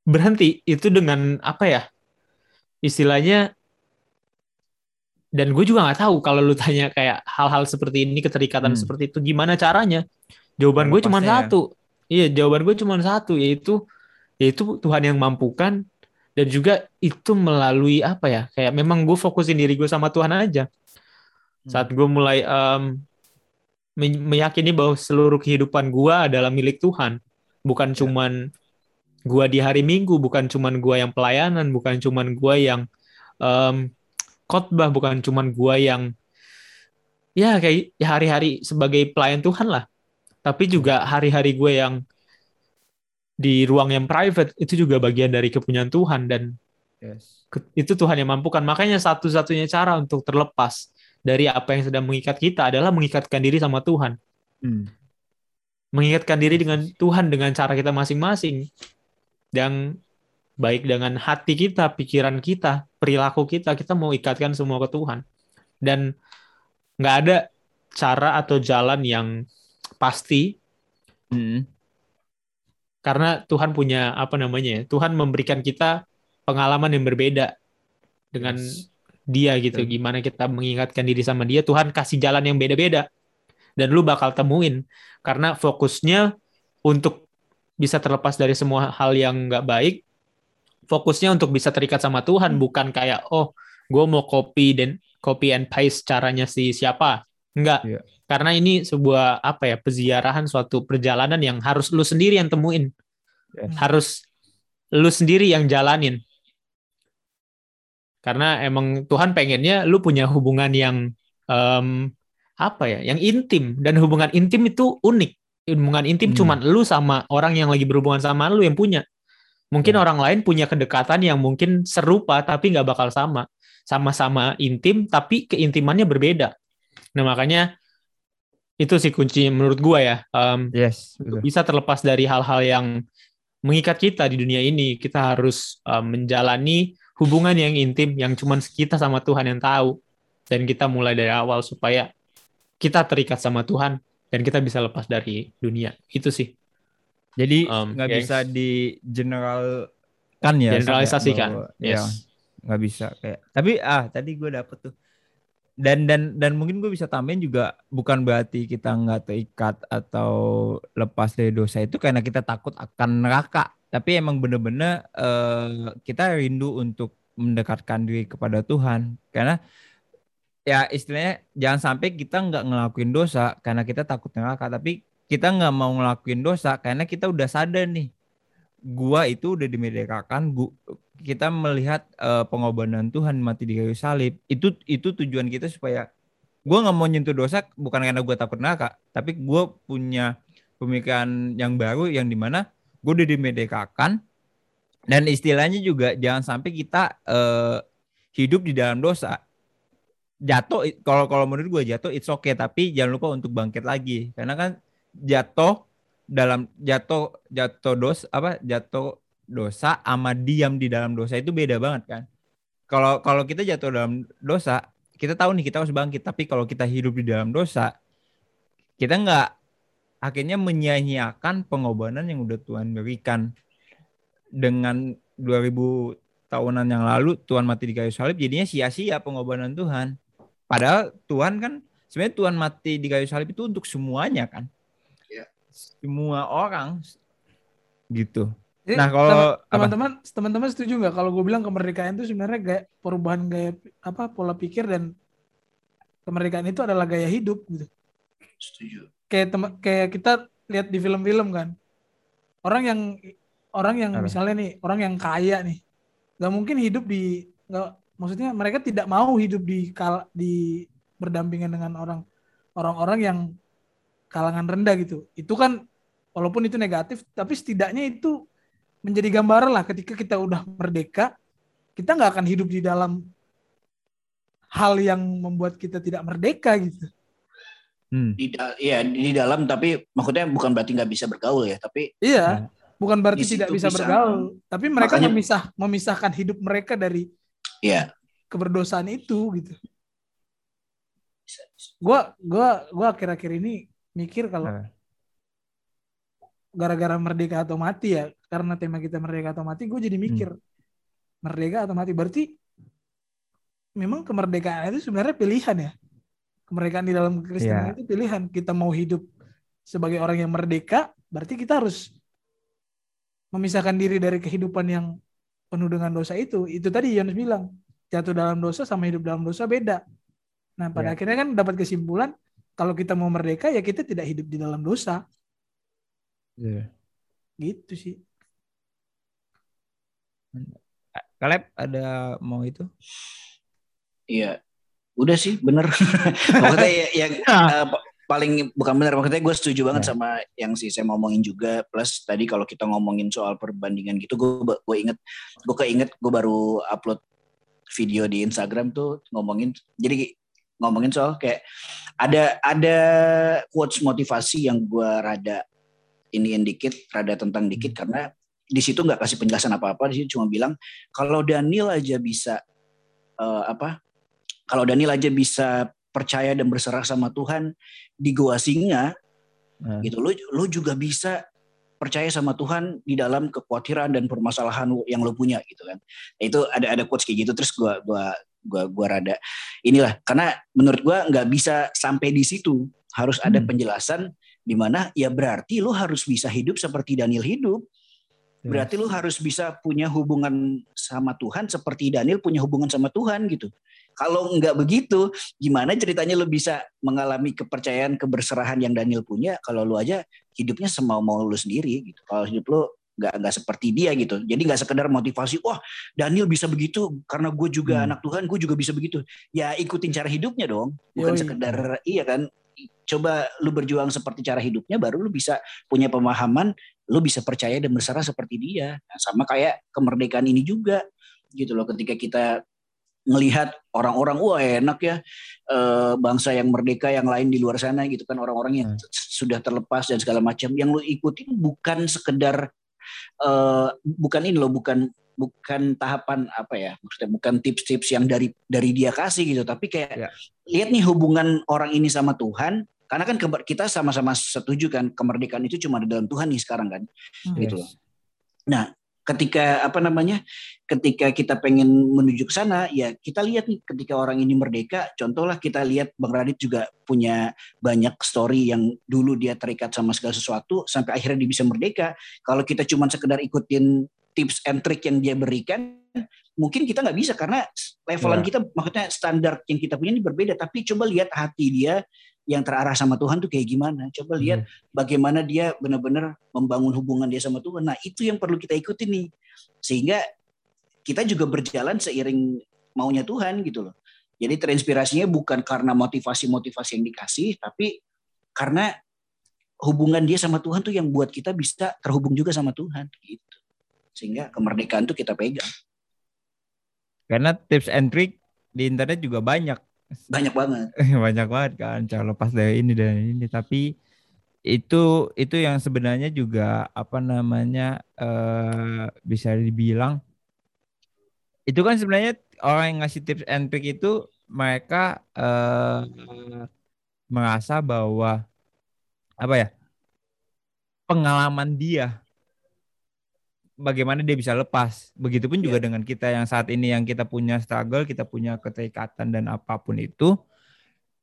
berhenti. Itu dengan apa ya? Istilahnya dan gue juga nggak tahu kalau lu tanya kayak hal-hal seperti ini keterikatan Hmm. seperti itu gimana caranya. Jawaban gue cuma ya. satu. Iya jawaban gue cuma satu yaitu yaitu Tuhan yang mampukan dan juga itu melalui apa ya? Kayak memang gue fokusin diri gue sama Tuhan aja saat gue mulai me- meyakini bahwa seluruh kehidupan gue adalah milik Tuhan bukan Ya. cuman gue di hari Minggu bukan cuman gue yang pelayanan bukan cuman gue yang em, khotbah bukan cuman gue yang ya kayak ya hari-hari sebagai pelayan Tuhan lah tapi juga hari-hari gue yang di ruang yang private itu juga bagian dari kepunyaan Tuhan dan Yes. itu Tuhan yang mampukan. Makanya satu-satunya cara untuk terlepas dari apa yang sedang mengikat kita adalah mengikatkan diri sama Tuhan. Hmm. Mengikatkan diri dengan Tuhan dengan cara kita masing-masing. Dan baik dengan hati kita, pikiran kita, perilaku kita, kita mau ikatkan semua ke Tuhan. Dan nggak ada cara atau jalan yang pasti Hmm. karena Tuhan punya apa namanya ya, Tuhan memberikan kita pengalaman yang berbeda dengan Yes. Dia gitu. Betul. gimana kita mengingatkan diri sama dia Tuhan kasih jalan yang beda-beda. Dan lu bakal temuin. Karena fokusnya untuk bisa terlepas dari semua hal yang nggak baik fokusnya untuk bisa terikat sama Tuhan. Bukan kayak oh gue mau copy dan copy and paste caranya si siapa. Enggak Iya. karena ini sebuah apa ya peziarahan suatu perjalanan yang harus lu sendiri yang temuin. Yes. harus lu sendiri yang jalanin karena emang Tuhan pengennya lu punya hubungan yang em, apa ya yang intim dan hubungan intim itu unik hubungan intim Hmm. cuman lu sama orang yang lagi berhubungan sama lu yang punya mungkin Ya. orang lain punya kedekatan yang mungkin serupa tapi nggak bakal sama sama-sama intim tapi keintimannya berbeda nah makanya itu sih kunci menurut gua ya Em, Yes. betul. bisa terlepas dari hal-hal yang mengikat kita di dunia ini, kita harus uh, menjalani hubungan yang intim yang cuman kita sama Tuhan yang tahu dan kita mulai dari awal supaya kita terikat sama Tuhan dan kita bisa lepas dari dunia. Itu sih. Jadi Um, nggak yes. bisa di generalkan ya. Sob, ya, Generalisasikan. bahwa- Yes. ya, nggak bisa kayak. Tapi ah tadi gue dapet tuh. Dan dan dan mungkin gue bisa tambahin juga bukan berarti kita nggak terikat atau lepas dari dosa itu karena kita takut akan neraka. Tapi emang bener-bener eh, kita rindu untuk mendekatkan diri kepada Tuhan. Karena ya istilahnya jangan sampai kita nggak ngelakuin dosa karena kita takut neraka. Tapi kita nggak mau ngelakuin dosa karena kita udah sadar nih gua itu udah dimerdekakan kita melihat eh, pengorbanan Tuhan mati di kayu salib itu itu tujuan kita supaya gua nggak mau nyentuh dosa bukan karena gua takut neraka tapi gua punya pemikiran yang baru yang di mana gue udah dimerdekakan dan istilahnya juga jangan sampai kita eh, hidup di dalam dosa. Jatuh kalau kalau menurut gue jatuh it's okay. Tapi jangan lupa untuk bangkit lagi. Karena kan jatuh dalam jatuh jatuh dos apa jatuh dosa sama diam di dalam dosa itu beda banget kan. Kalau kalau kita jatuh dalam dosa kita tahu nih kita harus bangkit. Tapi kalau kita hidup di dalam dosa kita nggak akhirnya menyia-nyiakan pengorbanan yang udah Tuhan berikan dengan 2000 tahunan yang lalu Tuhan mati di kayu salib jadinya sia-sia pengorbanan Tuhan padahal Tuhan kan sebenarnya Tuhan mati di kayu salib itu untuk semuanya kan Iya. semua orang gitu Jadi, Nah, kalau teman-teman teman-teman setuju nggak kalau gue bilang kemerdekaan itu sebenarnya gaya perubahan gaya apa pola pikir dan kemerdekaan itu adalah gaya hidup gitu. Setuju. Kayak kayak kita lihat di film-film kan. Orang yang orang yang Apa? misalnya nih, orang yang kaya nih. nggak mungkin hidup di nggak maksudnya mereka tidak mau hidup di kal di berdampingan dengan orang orang-orang yang kalangan rendah gitu. Itu kan walaupun itu negatif tapi setidaknya itu menjadi gambaran lah ketika kita udah merdeka kita nggak akan hidup di dalam hal yang membuat kita tidak merdeka gitu Hmm. Di, da- ya, di dalam tapi maksudnya bukan berarti nggak bisa bergaul ya, tapi iya bukan berarti tidak bisa bisa. bergaul tapi mereka Makanya- memisah memisahkan hidup mereka dari ya keberdosaan itu gitu. Gua gua gua akhir-akhir ini mikir kalau Eh. gara-gara merdeka atau mati ya karena tema kita merdeka atau mati gue jadi mikir merdeka atau mati? Berarti memang kemerdekaan itu sebenarnya pilihan ya kemerdekaan di dalam Kristen Iya. itu pilihan kita mau hidup sebagai orang yang merdeka berarti kita harus memisahkan diri dari kehidupan yang penuh dengan dosa itu itu tadi Yohanes bilang jatuh dalam dosa sama hidup dalam dosa beda nah pada Iya. akhirnya kan dapat kesimpulan kalau kita mau merdeka ya kita tidak hidup di dalam dosa Iya. gitu sih Kaleb ada mau itu? Iya, udah sih bener. maksudnya ya- yang eh, pa- paling bukan benar maksudnya gue setuju banget Ya. sama yang si saya ngomongin juga. Plus tadi kalau kita ngomongin soal perbandingan gitu, gue gue inget, gue keinget gue baru upload video di Instagram tuh ngomongin. Jadi ngomongin soal kayak ada ada quotes motivasi yang gue rada iniin dikit, rada tentang dikit karena di situ nggak kasih penjelasan apa-apa, di situ cuma bilang kalau Daniel aja bisa eh, apa kalau Daniel aja bisa percaya dan berserah sama Tuhan di gua singa Hmm. gitu lu lu juga bisa percaya sama Tuhan di dalam kekhawatiran dan permasalahan yang lu punya gitu kan itu ada ada quotes kayak gitu terus gua gua gua gua rada inilah karena menurut gua nggak bisa sampai di situ harus ada Hmm. penjelasan di mana ya berarti lu harus bisa hidup seperti Daniel hidup. Berarti lu harus bisa punya hubungan sama Tuhan seperti Daniel punya hubungan sama Tuhan gitu. Kalau nggak begitu, gimana ceritanya lu bisa mengalami kepercayaan, keberserahan yang Daniel punya kalau lu aja hidupnya semau-mau lu sendiri gitu. Kalau hidup lu nggak nggak seperti dia gitu. Jadi nggak sekedar motivasi, wah Daniel bisa begitu karena gue juga Hmm. anak Tuhan, gue juga bisa begitu. Ya ikutin cara hidupnya dong, bukan Yoi. sekedar iya kan. Coba lu berjuang seperti cara hidupnya, baru lu bisa punya pemahaman lu bisa percaya dan berserah seperti dia. Nah, sama kayak kemerdekaan ini juga gitu loh ketika kita ngelihat orang-orang wah enak ya eh, bangsa yang merdeka yang lain di luar sana gitu kan orang-orang yang Hmm. sudah terlepas dan segala macam yang lu ikutin bukan sekedar eh, bukan ini loh bukan bukan tahapan apa ya maksudnya bukan tips-tips yang dari dari dia kasih gitu tapi kayak Ya. lihat nih hubungan orang ini sama Tuhan karena kan kita sama-sama setuju kan kemerdekaan itu cuma ada dalam Tuhan nih sekarang kan gitu loh. Nah, ketika apa namanya? Ketika kita pengen menuju ke sana, ya kita lihat nih ketika orang ini merdeka, contohlah kita lihat Bang Radit juga punya banyak story yang dulu dia terikat sama segala sesuatu sampai akhirnya dia bisa merdeka. Kalau kita cuma sekedar ikutin tips and trick yang dia berikan, mungkin kita nggak bisa karena levelan Ya. kita maksudnya standar yang kita punya ini berbeda. Tapi coba lihat hati dia yang terarah sama Tuhan tuh kayak gimana. Coba lihat bagaimana dia benar-benar membangun hubungan dia sama Tuhan. Nah, itu yang perlu kita ikuti nih. Sehingga kita juga berjalan seiring maunya Tuhan gitu loh. Jadi terinspirasinya bukan karena motivasi-motivasi yang dikasih, tapi karena hubungan dia sama Tuhan tuh yang buat kita bisa terhubung juga sama Tuhan gitu. Sehingga kemerdekaan tuh kita pegang. Karena tips and trick di internet juga banyak. Banyak banget. banyak banget kan cara lepas dari ini dan ini tapi itu itu yang sebenarnya juga apa namanya eh, bisa dibilang itu kan sebenarnya orang yang ngasih tips and trick itu mereka eh, merasa bahwa apa ya pengalaman dia bagaimana dia bisa lepas. Begitupun juga dengan kita yang saat ini yang kita punya struggle, kita punya keterikatan dan apa pun itu,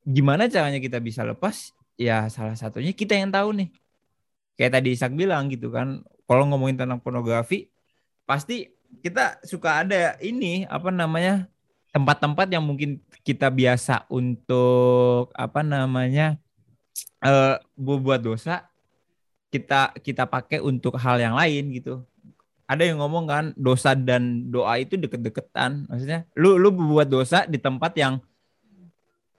gimana caranya kita bisa lepas? Ya salah satunya kita yang tahu nih. Kayak tadi Isak bilang gitu kan, kalau ngomongin tentang pornografi, pasti kita suka ada ini apa namanya tempat-tempat yang mungkin kita biasa untuk apa namanya eh buat dosa kita kita pakai untuk hal yang lain gitu ada yang ngomong kan dosa dan doa itu deket-deketan maksudnya lu lu berbuat dosa di tempat yang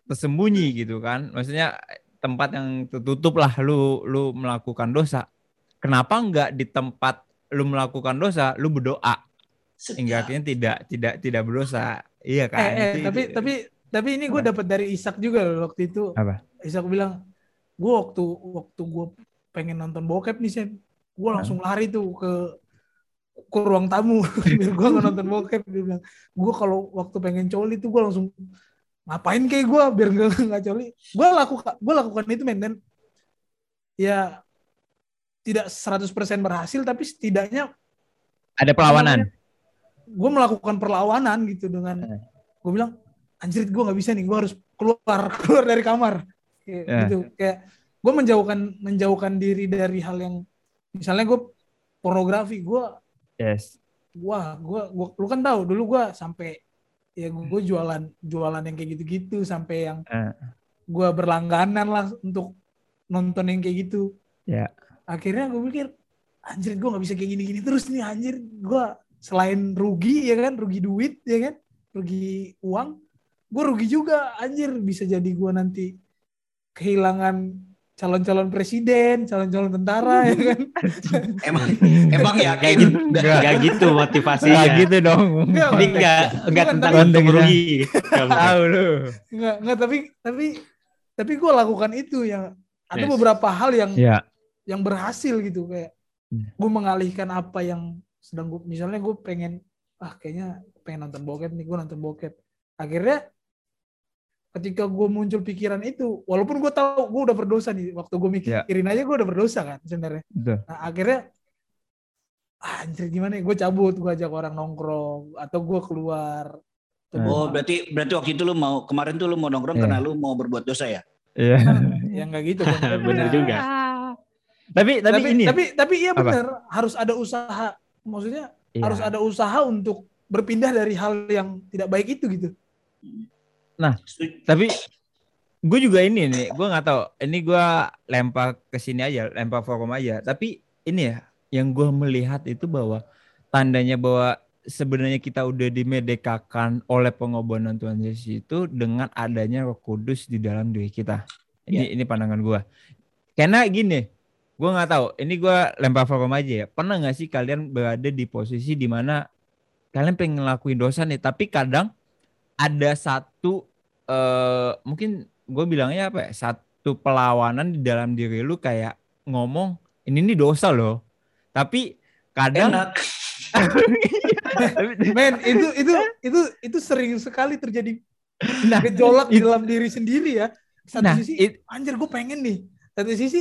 tersembunyi gitu kan maksudnya tempat yang tertutup lah lu lu melakukan dosa kenapa nggak di tempat lu melakukan dosa lu berdoa Sedap. hingga akhirnya tidak tidak tidak berdosa iya kan Eh, eh, Itu- tapi tapi tapi ini gue Apa? dapat dari Ishak juga loh waktu itu. Apa? Ishak bilang, gue waktu waktu gue pengen nonton bokep nih Sen, gue langsung lari tuh ke ke ruang tamu biar gue nggak nonton bokep. Dia bilang, gue kalau waktu pengen coli tuh gue langsung ngapain kayak gue biar nggak nggak coli. Gue lakukan gue lakukan itu men dan ya tidak 100% berhasil tapi setidaknya ada perlawanan gue melakukan perlawanan gitu dengan Eh. gue bilang anjir gue nggak bisa nih gue harus keluar keluar dari kamar Kayak Eh. gitu kayak gue menjauhkan menjauhkan diri dari hal yang misalnya gue pornografi gue yes wah gue gue lu kan tahu dulu gue sampai ya gue jualan jualan yang kayak gitu-gitu sampai yang Eh. gue berlangganan lah untuk nonton yang kayak gitu Ya. akhirnya gue pikir anjir gue nggak bisa kayak gini-gini terus nih anjir gue selain rugi ya kan rugi duit ya kan rugi uang gue rugi juga anjir bisa jadi gue nanti kehilangan calon-calon presiden calon-calon tentara ya kan Emang emang ya Kayak gitu, Enggak. enggak gitu motivasinya. Nggak gitu dong Enggak, Ini enggak enggak Bukan, tentang tapi- untung rugi. Enggak, tahu lu nggak nggak tapi tapi tapi gue lakukan itu yang ada Yes. beberapa hal yang ya yang berhasil gitu kayak Hmm. gue mengalihkan apa yang sedang gue misalnya gue pengen ah kayaknya pengen nonton bokep nih gue nonton bokep akhirnya ketika gue muncul pikiran itu walaupun gue tahu gue udah berdosa nih waktu gue Ya. mikirin aja gue udah berdosa kan sebenarnya nah akhirnya ah, anjir gimana ya gue cabut gue ajak orang nongkrong atau gue keluar Hmm. gua- Oh berarti berarti waktu itu lu mau kemarin tuh lu mau nongkrong Iya. karena lu mau berbuat dosa ya? iya ya nggak gitu kan Bener juga. tapi tapi, tapi ini tapi tapi iya Apa? benar harus ada usaha maksudnya Iya. harus ada usaha untuk berpindah dari hal yang tidak baik itu gitu Setuju. tapi gue juga ini nih gue nggak tahu. Ini gue lempar ke sini aja lempar forum aja. Tapi ini ya yang gue melihat itu bahwa tandanya bahwa sebenarnya kita udah dimerdekakan oleh pengorbanan Tuhan Yesus itu dengan adanya Roh Kudus di dalam diri kita. Ini ini pandangan gue karena gini gue nggak tahu. Ini gue lempar forum aja ya. Pernah nggak sih kalian berada di posisi di mana kalian pengen ngelakuin dosa nih? Tapi kadang ada satu eh mungkin gue bilangnya apa ya satu perlawanan di dalam diri lu kayak ngomong ini nih dosa loh. Tapi kadang Enak. Tapi- men itu itu itu itu sering sekali terjadi. Nah gejolak di dalam diri sendiri ya. Satu nah sisi it- anjir gue pengen nih. Satu sisi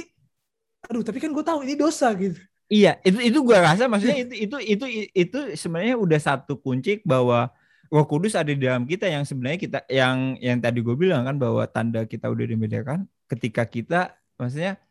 aduh tapi kan gue tahu ini dosa gitu. Iya itu itu gue rasa maksudnya itu itu itu itu sebenarnya udah satu kunci bahwa Roh Kudus ada di dalam kita yang sebenarnya kita yang yang tadi gue bilang kan bahwa tanda kita udah dimediakan ketika kita maksudnya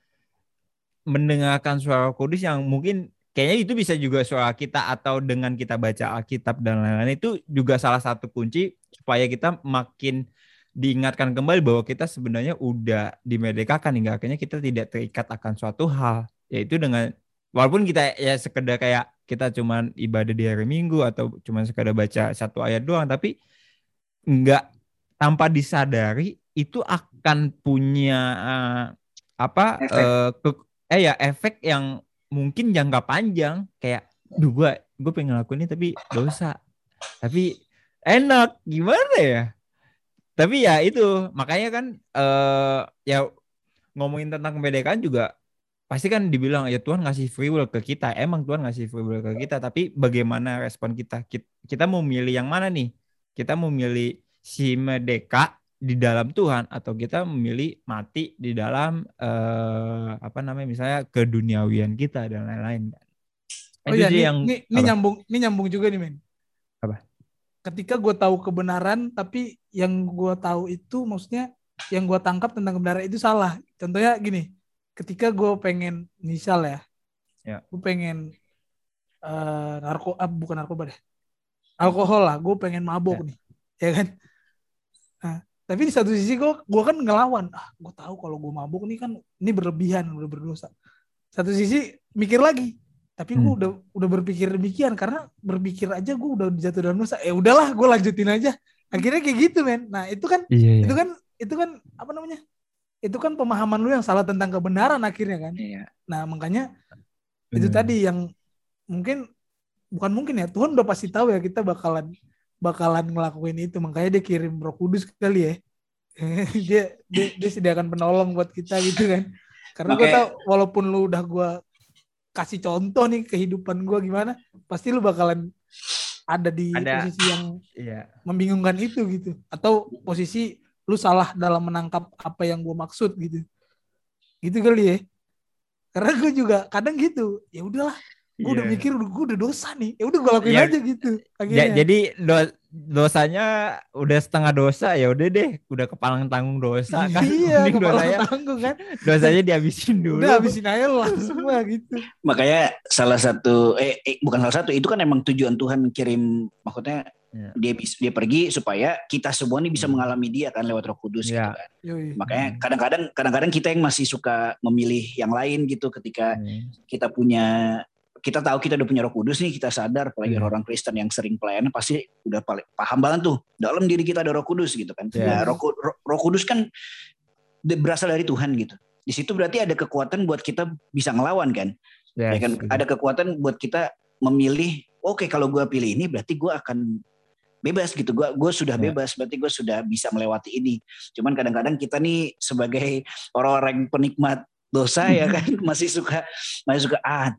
mendengarkan suara Roh Kudus yang mungkin kayaknya itu bisa juga suara kita atau dengan kita baca Alkitab dan lain-lain itu juga salah satu kunci supaya kita makin diingatkan kembali bahwa kita sebenarnya udah dimerdekakan hingga akhirnya kita tidak terikat akan suatu hal. Yaitu dengan walaupun kita ya sekedar kayak kita cuman ibadah di hari Minggu atau cuman sekedar baca satu ayat doang tapi nggak tanpa disadari itu akan punya eh, apa Efek. eh, ke- eh ya efek yang mungkin jangka panjang. Kayak duh gue gue pengen ngelakuin ini tapi dosa. Tapi enak gimana ya? Tapi ya itu makanya kan eh ya ngomongin tentang kemerdekaan juga pasti kan dibilang ya Tuhan ngasih free will ke kita. Emang Tuhan ngasih free will ke kita tapi bagaimana respon kita? Kita, mau milih yang mana nih? Kita mau milih si merdeka di dalam Tuhan atau kita memilih mati di dalam eh, apa namanya misalnya keduniawian kita dan lain-lain? Oh iya ini, yang ini, ini nyambung ini nyambung juga nih men Apa? ketika gue tahu kebenaran tapi yang gue tahu itu maksudnya yang gue tangkap tentang kebenaran itu salah. Contohnya gini ketika gue pengen misal ya, Ya. gue pengen eh narko ah, bukan narkoba deh alkohol lah gue pengen mabok Ya. nih ya kan nah, tapi di satu sisi gue gue kan ngelawan ah gue tahu kalau gue mabok nih kan ini berlebihan udah berdosa satu sisi mikir lagi tapi gue Hmm. udah udah berpikir demikian karena berpikir aja gue udah jatuh dalam dosa ya udahlah gue lanjutin aja akhirnya kayak gitu men nah itu kan iya, iya. itu kan itu kan apa namanya itu kan pemahaman lu yang salah tentang kebenaran akhirnya kan Iya. nah makanya itu Bener. tadi yang mungkin bukan mungkin ya Tuhan udah pasti tahu ya kita bakalan bakalan ngelakuin itu makanya dia kirim Roh Kudus kali ya dia dia, dia sediakan penolong buat kita gitu kan karena gue tahu walaupun lu udah gue kasih contoh nih kehidupan gue gimana pasti lu bakalan ada di Ada. posisi yang Iya. membingungkan itu gitu atau posisi lu salah dalam menangkap apa yang gue maksud gitu. Gitu kali ya. Karena gue juga kadang gitu ya udahlah gue udah Iya. mikir gue udah dosa nih ya udah gue lakuin Ya, aja gitu Ja- akhirnya. jadi do- dosanya udah setengah dosa ya udah deh udah kepalang tanggung dosa kan. Iya Mending kepala dosanya tanggung kan. dosanya dihabisin dulu. Udah habisin aja langsung lah gitu. Makanya salah satu eh, eh, bukan salah satu itu kan emang tujuan Tuhan kirim maksudnya Iya. dia bis- dia pergi supaya kita semua nih bisa Hmm. mengalami dia kan lewat Roh Kudus gitu Iya. kan. Yoi. Makanya Hmm. kadang-kadang kadang-kadang kita yang masih suka memilih yang lain gitu ketika Hmm. kita punya kita tahu kita udah punya Roh Kudus nih kita sadar apalagi Iya. orang Kristen yang sering pelayanan pasti udah paling paham banget tuh dalam diri kita ada Roh Kudus gitu kan. Iya. Nah, Roh, Roh- Roh Kudus kan berasal dari Tuhan gitu. Di situ berarti ada kekuatan buat kita bisa ngelawan kan. ya Yes, kan gitu. ada kekuatan buat kita memilih oke kalau gue pilih ini berarti gue akan bebas gitu. Gue gue sudah Ya. bebas berarti gue sudah bisa melewati ini. Cuman kadang-kadang kita nih sebagai orang-orang penikmat dosa ya kan masih suka masih suka ah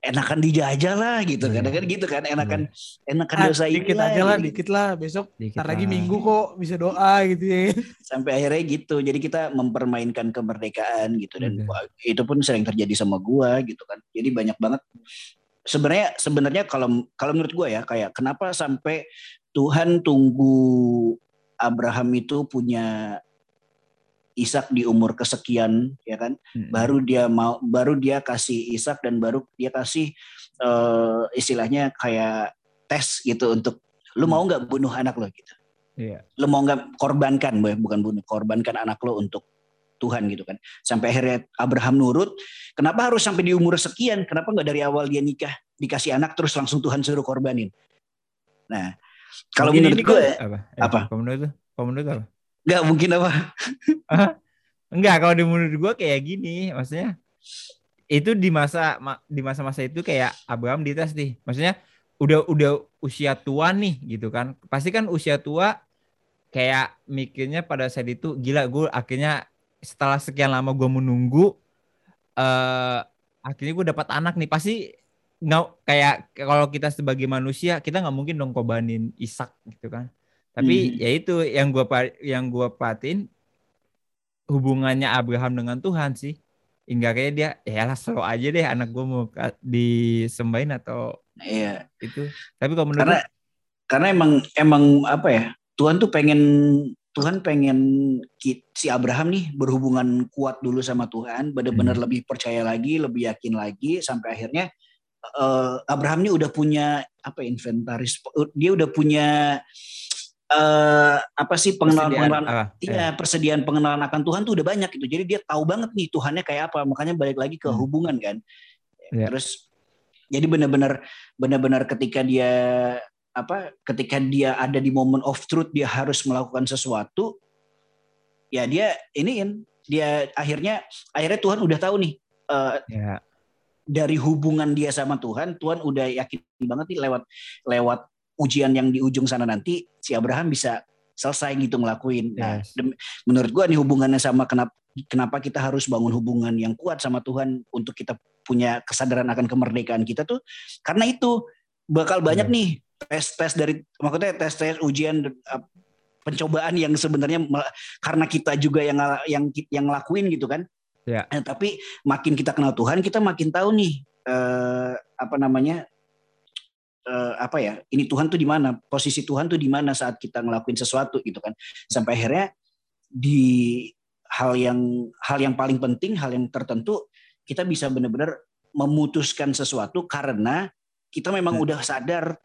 enakan dijajah lah gitu. Iya. kadang-kadang gitu kan enakan enakan Ah, dosa dikit lah, aja lah gitu. dikit lah. Besok Dikit ntar lagi minggu kok bisa doa gitu ya. Sampai akhirnya gitu. Jadi kita mempermainkan kemerdekaan gitu. Dan wah, itu pun sering terjadi sama gua gitu kan. Jadi banyak banget. Sebenarnya sebenarnya kalau kalau menurut gua ya kayak kenapa sampai Tuhan tunggu Abraham itu punya Ishak di umur kesekian ya kan? Mm-mm. baru dia mau baru dia kasih Ishak dan baru dia kasih eh, istilahnya kayak tes gitu untuk lu mau nggak bunuh anak lo? gitu. Iya. lo mau nggak korbankan bukan bunuh korbankan anak lo untuk Tuhan gitu kan. Sampai akhirnya Abraham nurut kenapa harus sampai di umur sekian? Kenapa nggak dari awal dia nikah dikasih anak terus langsung Tuhan suruh korbanin? Nah kalau menurut ini gue kan- apa? Eh, apa? Kalau menurut? Kalau menurut apa? nggak mungkin apa Enggak, kalau di menurut gua kayak gini, maksudnya itu di masa ma- di masa-masa itu kayak Abraham dites nih. Maksudnya udah udah usia tua nih gitu kan. Pasti kan usia tua kayak mikirnya pada saat itu gila gue akhirnya setelah sekian lama gua menunggu eh akhirnya gue dapat anak nih pasti nggak kayak kalau kita sebagai manusia kita nggak mungkin dong korbanin Ishak gitu kan. Tapi Mhm. ya itu yang gua yang gua perhatiin hubungannya Abraham dengan Tuhan sih. Hingga kayak dia ya lah slow aja deh anak gue mau disembahin atau iya. itu. Tapi kalau menurut karena karena emang emang apa ya Tuhan tuh pengen Tuhan pengen si Abraham nih berhubungan kuat dulu sama Tuhan benar-benar Hmm. lebih percaya lagi lebih yakin lagi sampai akhirnya eh, Abraham nih udah punya apa inventaris dia udah punya eh apa sih pengenalan persediaan pengenalan apa? Iya, persediaan pengenalan akan Tuhan tuh udah banyak gitu. Jadi dia tahu banget nih Tuhannya kayak apa. Makanya balik lagi ke Hmm. hubungan kan. Iya. Terus jadi benar-benar benar-benar ketika dia apa? Ketika dia ada di moment of truth dia harus melakukan sesuatu. Ya dia iniin dia akhirnya akhirnya Tuhan udah tahu nih eh, ya dari hubungan dia sama Tuhan, Tuhan udah yakin banget nih lewat lewat ujian yang di ujung sana nanti si Abraham bisa selesai gitu ngelakuin. Nah, Yes. menurut gua nih hubungannya sama kenapa kenapa kita harus bangun hubungan yang kuat sama Tuhan untuk kita punya kesadaran akan kemerdekaan kita tuh karena itu bakal banyak Iya. nih tes-tes dari maksudnya tes-tes ujian pencobaan yang sebenarnya karena kita juga yang yang yang ngelakuin gitu kan. Iya. Eh, tapi makin kita kenal Tuhan, kita makin tahu nih eh, apa namanya eh, apa ya ini Tuhan tuh di mana posisi Tuhan tuh di mana saat kita ngelakuin sesuatu gitu kan sampai akhirnya di hal yang hal yang paling penting hal yang tertentu kita bisa benar-benar memutuskan sesuatu karena kita memang Hmm. udah sadar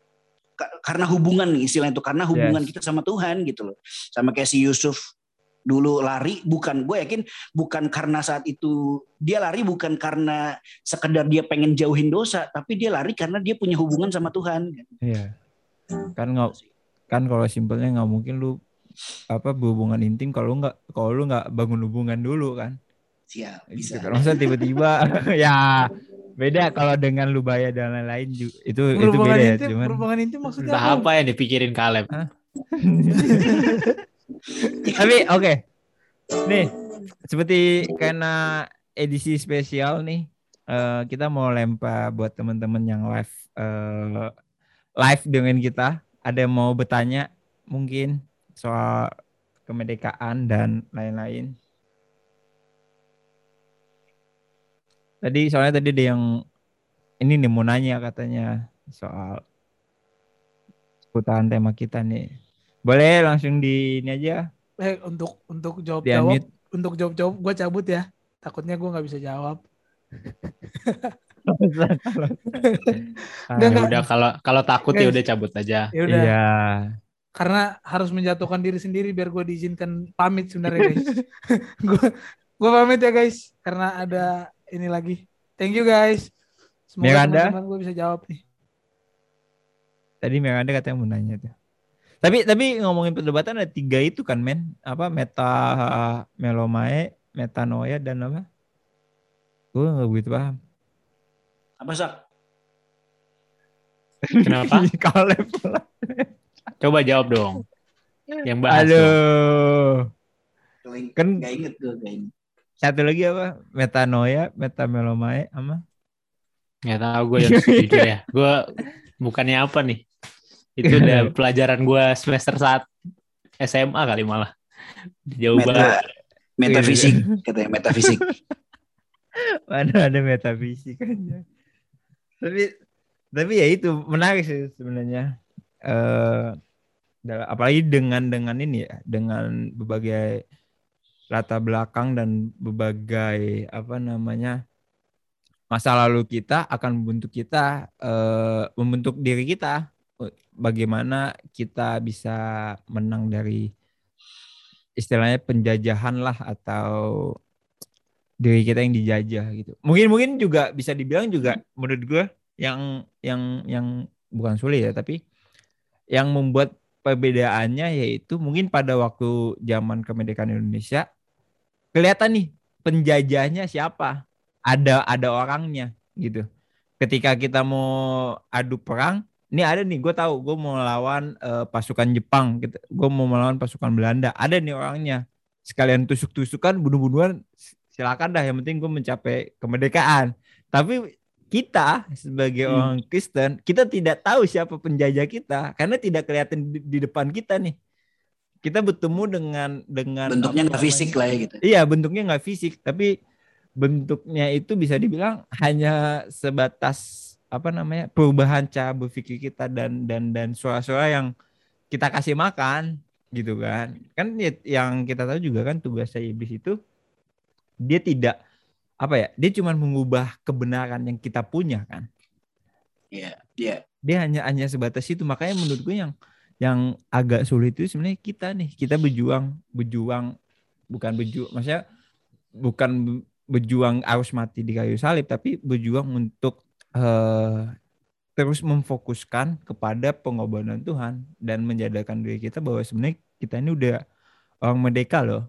ka- karena hubungan istilah itu karena hubungan Yes. kita sama Tuhan gitu loh sama kayak si Yusuf dulu lari bukan gue yakin bukan karena saat itu dia lari bukan karena sekedar dia pengen jauhin dosa tapi dia lari karena dia punya hubungan sama Tuhan. Iya. Kan nggak kan kalau simpelnya nggak mungkin lu apa berhubungan intim kalau lu nggak kalau lu nggak bangun hubungan dulu kan. Siap Gitu bisa. kan. Masa tiba-tiba ya Beda kalau dengan Lubaya dan lain-lain itu itu beda ya, intim, cuman berhubungan intim maksudnya Entah apa? yang dipikirin Kaleb. Tapi oke. Nih, seperti karena edisi spesial nih, eh, kita mau lempar buat teman-teman yang live eh, live dengan kita. Ada yang mau bertanya mungkin soal kemerdekaan dan lain-lain. Tadi soalnya tadi ada yang ini nih mau nanya katanya soal seputaran tema kita nih. Boleh langsung di ini aja Eh, untuk untuk di jawab-jawab, unmute. untuk jawab-jawab gue cabut ya. Takutnya gue nggak bisa jawab. Enggak. udah kalau kalau takut ya Guys. udah cabut aja. Ya udah. Iya. Karena harus menjatuhkan diri sendiri biar gue diizinkan pamit sebenarnya guys. gue gue pamit ya guys karena ada ini lagi. Thank you guys. Semoga Miranda? teman-teman gue bisa jawab nih. Tadi Miranda katanya mau nanya tuh. Tapi tapi ngomongin perdebatan ada tiga itu kan men. Apa meta melomae, metanoia dan apa? Gue nggak begitu paham. Apa sak? Kenapa? Kalau level. Coba jawab dong. Yang bahas dong. Aduh. Kan- Gak inget gue gak inget. Satu lagi apa? Metanoia, metamelomae, apa? Nggak tahu gue yang jujur ya. Gue bukannya apa nih. Itu udah pelajaran gue semester saat SMA kali malah. Jauh Meta, banget. metafisik katanya metafisik. Mana ada metafisikanya. Tapi tapi ya itu menarik sih sebenarnya. Eh dalam- apalagi dengan dengan ini ya, dengan berbagai latar belakang dan berbagai apa namanya masa lalu kita akan membentuk kita eh membentuk diri kita bagaimana kita bisa menang dari istilahnya penjajahan lah atau diri kita yang dijajah gitu. Mungkin mungkin juga bisa dibilang juga menurut gue yang yang yang bukan sulit ya, tapi yang membuat perbedaannya yaitu mungkin pada waktu zaman kemerdekaan Indonesia kelihatan nih penjajahnya siapa. Ada ada orangnya gitu. Ketika kita mau adu perang, ini ada nih gue tahu gue mau melawan eh, pasukan Jepang, gitu. gue mau melawan pasukan Belanda, ada nih orangnya. Sekalian tusuk-tusukan, bunuh-bunuhan, silakan dah. Yang penting gue mencapai kemerdekaan. Tapi kita sebagai Hmm. orang Kristen, kita tidak tahu siapa penjajah kita karena tidak kelihatan di, di depan kita nih. Kita bertemu dengan dengan Bentuknya nggak fisik lah ya gitu. Iya, bentuknya nggak fisik, tapi bentuknya itu bisa dibilang hanya sebatas apa namanya perubahan cara berpikir kita dan dan dan suara-suara yang kita kasih makan gitu kan. Kan ya- yang kita tahu juga kan tugasnya iblis itu dia tidak apa ya dia cuma mengubah kebenaran yang kita punya kan. Iya, iya. dia hanya hanya sebatas itu. Makanya menurut gue yang yang agak sulit itu sebenarnya kita nih. Kita berjuang berjuang bukan berjuang maksudnya bukan berjuang harus mati di kayu salib tapi berjuang untuk eh, terus memfokuskan kepada pengorbanan Tuhan dan menjadarkan diri kita bahwa sebenarnya kita ini udah orang merdeka loh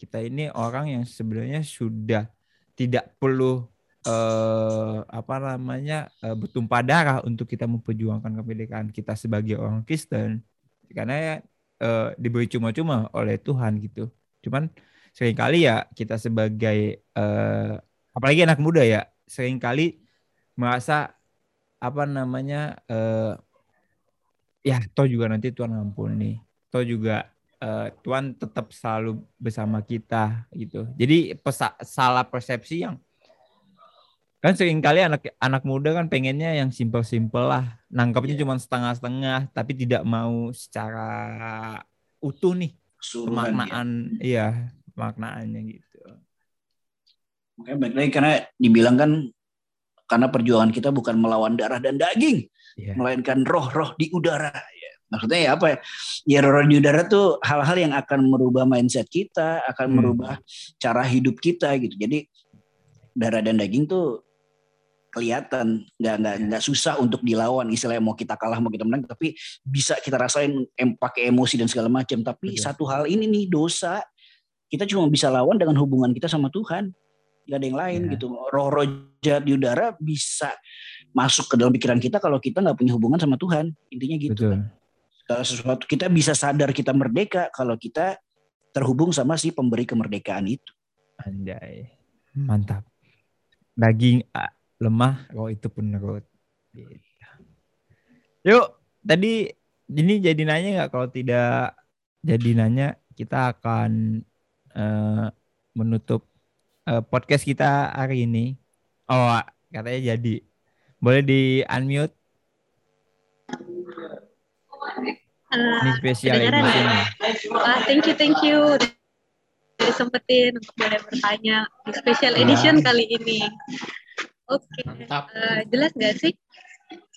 kita ini orang yang sebenarnya sudah tidak perlu eh, apa namanya eh, bertumpah darah untuk kita memperjuangkan kemerdekaan kita sebagai orang Kristen karena eh, diberi cuma-cuma oleh Tuhan gitu. Cuman sering kali ya kita sebagai eh, apalagi anak muda ya sering kali merasa apa namanya eh, ya toh juga nanti Tuhan ampuni toh juga eh, Tuhan tetap selalu bersama kita gitu. Jadi pesa- salah persepsi yang kan sering kali anak anak muda kan pengennya yang simpel-simpel lah nangkapnya cuma setengah-setengah tapi tidak mau secara utuh nih Keseluruhan, ya. iya pemaknaannya gitu Makanya baik lagi karena dibilang kan karena perjuangan kita bukan melawan darah dan daging, Iya. melainkan roh-roh di udara. Ya. Maksudnya ya apa ya? Ya roh-roh di udara tuh hal-hal yang akan merubah mindset kita, akan Hmm. merubah cara hidup kita gitu. Jadi darah dan daging tuh kelihatan nggak nggak nggak susah untuk dilawan istilahnya mau kita kalah mau kita menang tapi bisa kita rasain em, pakai emosi dan segala macam tapi Betul. satu hal ini nih dosa kita cuma bisa lawan dengan hubungan kita sama Tuhan Gak ada yang lain Ya. gitu. Roh-roh jahat di udara bisa masuk ke dalam pikiran kita kalau kita nggak punya hubungan sama Tuhan. Intinya gitu. Betul. kan. Sesuatu kita bisa sadar kita merdeka kalau kita terhubung sama si pemberi kemerdekaan itu. Anjay. Mantap. Daging ah, lemah, roh itu penurut. Gitu. Yuk, tadi ini jadi nanya nggak? Kalau tidak jadi nanya, kita akan eh, menutup eh, podcast kita hari ini. Oh, katanya jadi. Boleh di unmute? Ini Uh, spesial ya? wah, thank you, thank you. Disempetin untuk boleh bertanya di special Ya. edition kali ini. Oke, Mantap. eh, jelas nggak sih?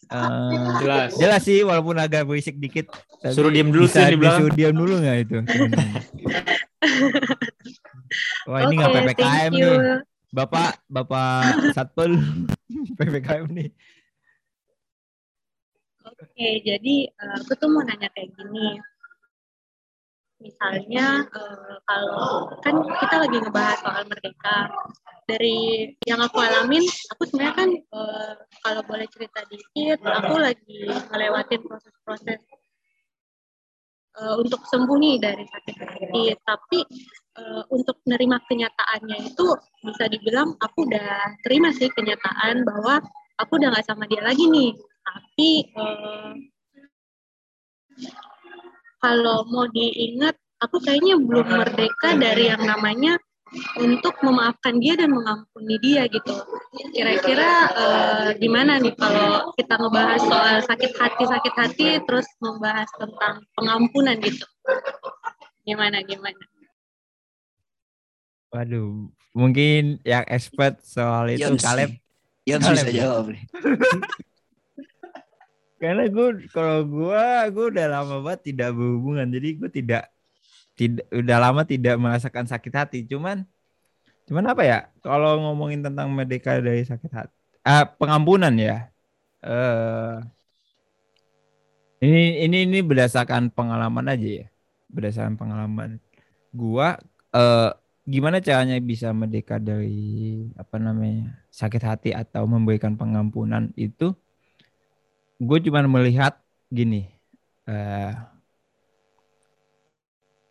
Eh, Jelas. jelas sih, walaupun agak berisik dikit. Suruh diem dulu bisa sih di belakang. disuruh diem dulu nggak itu? Wah ini nggak ppkm nih. Bapak, Bapak Satpol PPKM nih. Oke, jadi eh, aku tuh mau nanya kayak gini. Misalnya eh, kalau kan kita lagi ngebahas soal merdeka. Dari yang aku alamin, aku sebenarnya kan eh, kalau boleh cerita dikit, aku lagi ngelewatin proses-proses eh, untuk sembuh nih dari sakit hati. Tapi eh, untuk menerima kenyataannya itu bisa dibilang aku udah terima sih kenyataan bahwa aku udah nggak sama dia lagi nih tapi eh, kalau mau diingat aku kayaknya belum merdeka dari yang namanya untuk memaafkan dia dan mengampuni dia gitu kira-kira eh, gimana nih kalau kita ngebahas soal sakit hati sakit hati terus membahas tentang pengampunan gitu gimana gimana Waduh, mungkin yang expert soal itu Kaleb. Yans Kaleb bisa ya? jawab nih. Karena gue kalau gue gue udah lama banget tidak berhubungan, jadi gue tidak tidak udah lama tidak merasakan sakit hati. Cuman cuman apa ya? Kalau ngomongin tentang merdeka dari sakit hati, ah, pengampunan ya. Eh ini ini ini berdasarkan pengalaman aja ya, berdasarkan pengalaman. Gua eh gimana caranya bisa merdeka dari apa namanya sakit hati atau memberikan pengampunan itu gue cuma melihat gini eh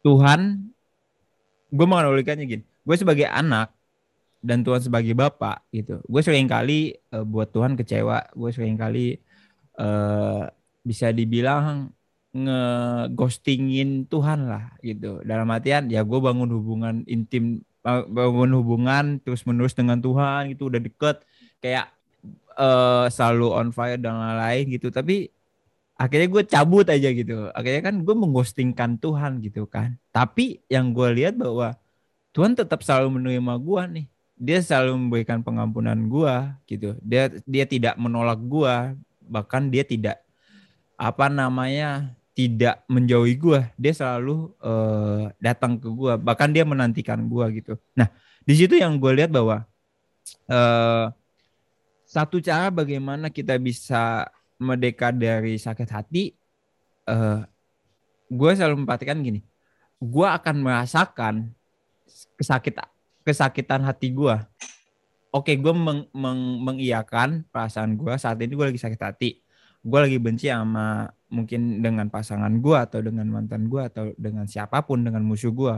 Tuhan gue menganalogikannya gini gue sebagai anak dan Tuhan sebagai bapak gitu gue sering kali eh, buat Tuhan kecewa gue sering kali eh bisa dibilang ngeghostingin Tuhan lah gitu. Dalam artian ya gue bangun hubungan intim bangun hubungan terus menerus dengan Tuhan gitu udah deket kayak eh, selalu on fire dan lain-lain gitu. Tapi akhirnya gue cabut aja gitu. Akhirnya kan gue mengghostingkan Tuhan gitu kan. Tapi yang gue lihat bahwa Tuhan tetap selalu menerima gue nih. Dia selalu memberikan pengampunan gue gitu. Dia dia tidak menolak gue. Bahkan dia tidak apa namanya tidak menjauhi gue. Dia selalu eh, datang ke gue. Bahkan dia menantikan gue gitu. Nah di situ yang gue lihat bahwa eh, satu cara bagaimana kita bisa merdeka dari sakit hati eh gue selalu memperhatikan gini. Gue akan merasakan kesakit kesakitan hati gue oke gue meng, meng- mengiyakan perasaan gue saat ini gue lagi sakit hati. Gue lagi benci sama mungkin dengan pasangan gue atau dengan mantan gue atau dengan siapa pun dengan musuh gue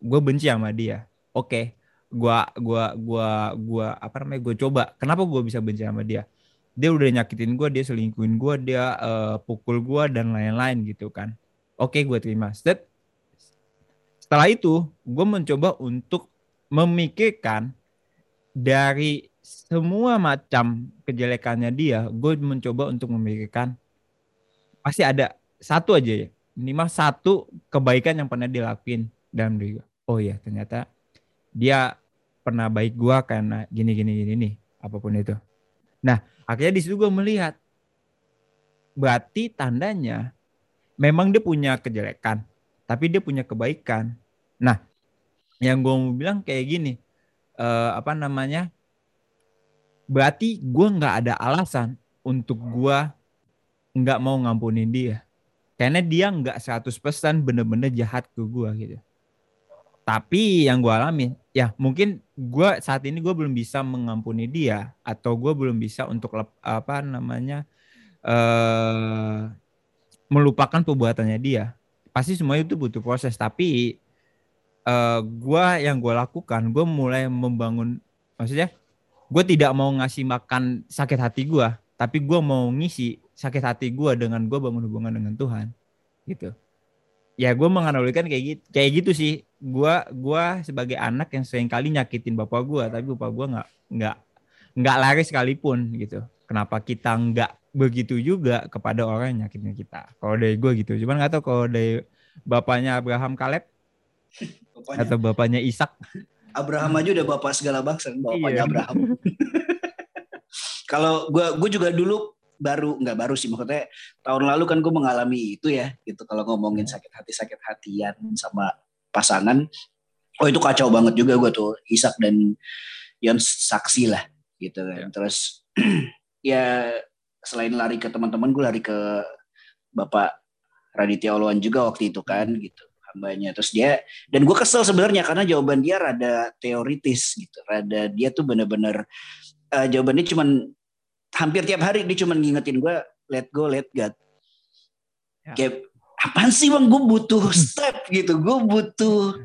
gue benci sama dia. Oke gua gua gua gua apa namanya gue coba. Kenapa gue bisa benci sama dia? Dia udah nyakitin gue dia selingkuhin gue dia eh, pukul gue dan lain-lain gitu kan. Oke gue terima. Set- setelah itu gue mencoba untuk memikirkan dari semua macam kejelekannya dia gue mencoba untuk memikirkan pasti ada satu aja ya. Minimal satu kebaikan yang pernah dilakuin dalam diri gue oh ya ternyata dia pernah baik gua karena gini gini gini nih apa pun itu. Nah akhirnya di situ gue melihat berarti tandanya memang dia punya kejelekan, tapi dia punya kebaikan. Nah yang gue mau bilang kayak gini, eh, apa namanya? Berarti gue nggak ada alasan untuk gua nggak mau ngampunin dia, karena dia nggak 100% bener-bener jahat ke gua gitu. Tapi yang gue alami ya mungkin gue saat ini gue belum bisa mengampuni dia atau gue belum bisa untuk apa namanya eh melupakan perbuatannya dia. Pasti semua itu butuh proses tapi eh gue yang gue lakukan gue mulai membangun maksudnya gue tidak mau ngasih makan sakit hati gue tapi gue mau ngisi sakit hati gue dengan gue bangun hubungan dengan Tuhan gitu ya gue menganalogikan kayak gitu kayak gitu sih. Gue gua sebagai anak yang sering kali nyakitin bapak gue tapi bapak gue nggak nggak nggak lari sekalipun gitu. Kenapa kita nggak begitu juga kepada orang yang nyakitin kita? Kalau dari gue gitu. Cuman nggak tahu kalau dari bapaknya Abraham Kaleb Bapaknya, atau bapaknya Ishak. Abraham aja udah bapak segala bangsa, bapaknya Iya. Abraham. Kalau gue gue juga dulu baru nggak baru sih. Maksudnya tahun lalu kan gue mengalami itu ya gitu. Kalau ngomongin sakit hati sakit hatian sama pasangan oh itu kacau banget juga gue tuh Ishak dan Yon saksi lah gitu kan. Terus ya selain lari ke teman-teman gue lari ke bapak Raditya Oluan juga waktu itu kan gitu hambanya. Terus dia dan gue kesel sebenarnya karena jawaban dia rada teoritis gitu. Rada dia tuh bener-bener eh, jawabannya cuman hampir tiap hari dia cuman ngingetin gue let go let God. Ya. kayak apaan sih bang? Gue butuh step gitu. Gue butuh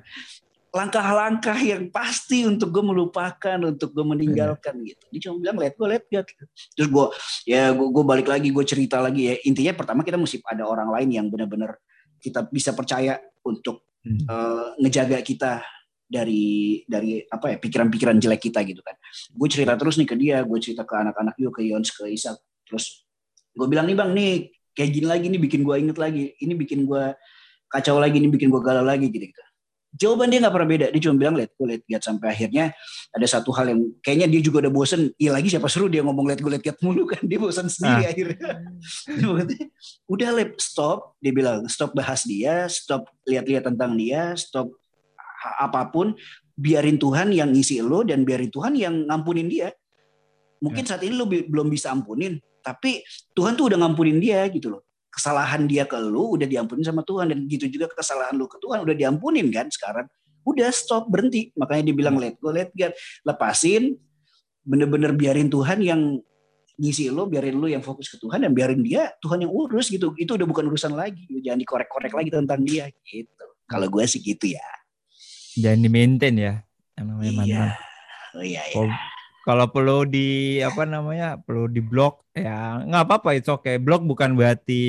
langkah-langkah yang pasti untuk gue melupakan untuk gue meninggalkan gitu. Dia cuma bilang let go let God. Terus gue ya gue, gue balik lagi gue cerita lagi ya. Intinya pertama kita mesti ada orang lain yang benar-benar kita bisa percaya untuk Hmm. eh, ngejaga kita dari dari apa ya pikiran-pikiran jelek kita gitu kan. Gue cerita terus nih ke dia, gue cerita ke anak-anak juga ke Yons ke Isak. Terus gue bilang nih bang nih kayak gini lagi nih bikin gue inget lagi, ini bikin gue kacau lagi, ini bikin gue galau lagi gitu. -gitu. Jawaban dia nggak pernah beda, dia cuma bilang let go let get sampai akhirnya ada satu hal yang kayaknya dia juga udah bosen. Iya lagi siapa suruh dia ngomong let go let get mulu kan dia bosan sendiri Ah. akhirnya. Udah lep stop dia bilang stop bahas dia stop lihat-lihat tentang dia stop apa pun biarin Tuhan yang ngisi lo dan biarin Tuhan yang ngampunin dia mungkin saat ini lo bi- belum bisa ampunin tapi Tuhan tuh udah ngampunin dia gitu loh kesalahan dia ke lo udah diampunin sama Tuhan dan gitu juga kesalahan lo ke Tuhan udah diampunin kan sekarang udah stop berhenti makanya dia bilang let go let God lepasin bener-bener biarin Tuhan yang ngisi lo, biarin lo yang fokus ke Tuhan dan biarin dia Tuhan yang urus gitu. Itu udah bukan urusan lagi. Jangan dikorek-korek lagi tentang dia gitu. Kalau gue sih gitu ya. Jangan di maintain ya yang namanya mantan Iya. Oh iya iya. Kalau- kalau perlu di apa namanya perlu di blok ya nggak apa-apa itu oke blok bukan berarti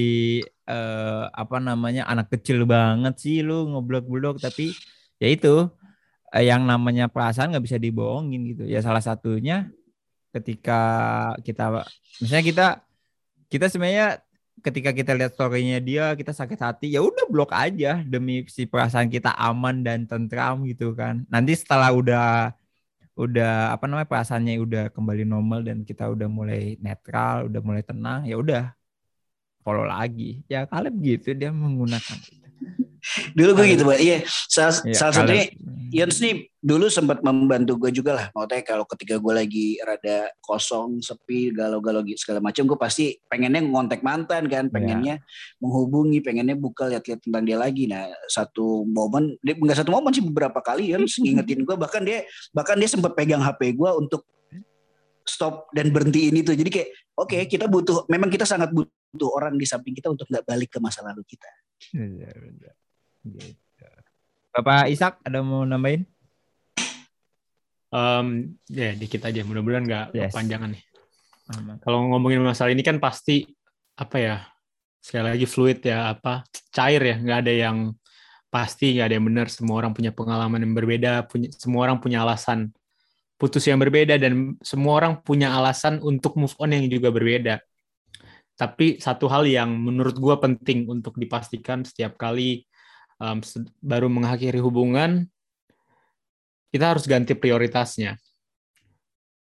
eh, apa namanya anak kecil banget sih lu ngeblok blok tapi ya itu eh, yang namanya perasaan nggak bisa dibohongin gitu ya salah satunya ketika kita misalnya kita kita sebenarnya ketika kita lihat storynya dia kita sakit hati ya udah blok aja demi si perasaan kita aman dan tentram gitu kan. Nanti setelah udah udah apa namanya perasaannya udah kembali normal dan kita udah mulai netral udah mulai tenang ya udah follow lagi. Ya Kaleb gitu dia menggunakan Dulu gue gitu, Pak. Iya, salah, ya, salah satunya Yons nih dulu sempat membantu gue juga lah. Maksudnya kalau ketika gue lagi rada kosong, sepi, galau-galau gitu segala macam, gue pasti pengennya ngontek mantan kan, pengennya menghubungi, pengennya buka lihat-lihat tentang dia lagi. Nah, satu momen, dia nggak satu momen sih beberapa kali Yons ngingetin gue, bahkan dia bahkan dia sempat pegang HP gue untuk stop dan berhentiin itu. Jadi kayak, oke kita butuh, memang kita sangat butuh orang di samping kita untuk nggak balik ke masa lalu kita. Iya, benar. Gitu. Bapak Ishak ada mau nambahin Em, ya dikit aja, mudah-mudahan nggak Yes. kepanjangan nih. Kalau ngomongin masalah ini kan pasti apa ya? Sekali lagi fluid ya, apa cair ya, nggak ada yang pasti, nggak ada yang benar. Semua orang punya pengalaman yang berbeda, punya semua orang punya alasan putus yang berbeda dan semua orang punya alasan untuk move on yang juga berbeda. Tapi satu hal yang menurut gua penting untuk dipastikan setiap kali se- baru mengakhiri hubungan, kita harus ganti prioritasnya.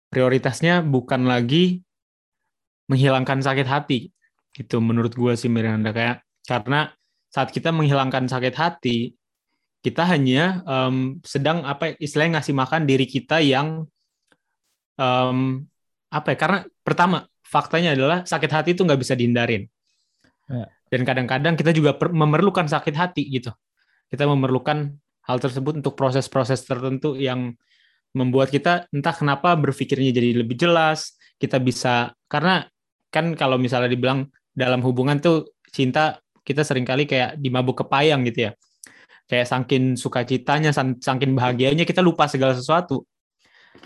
Prioritasnya bukan lagi menghilangkan sakit hati. Itu menurut gue sih Miranda kayak karena saat kita menghilangkan sakit hati, kita hanya em, sedang apa istilahnya ngasih makan diri kita yang em, apa ya? Karena pertama faktanya adalah sakit hati itu nggak bisa dihindarin. Ya. Dan kadang-kadang kita juga memerlukan sakit hati gitu. Kita memerlukan hal tersebut untuk proses-proses tertentu yang membuat kita entah kenapa berpikirnya jadi lebih jelas, kita bisa karena kan kalau misalnya dibilang dalam hubungan tuh cinta kita sering kali kayak dimabuk kepayang gitu ya. Kayak saking sukacitanya, saking bahagianya kita lupa segala sesuatu.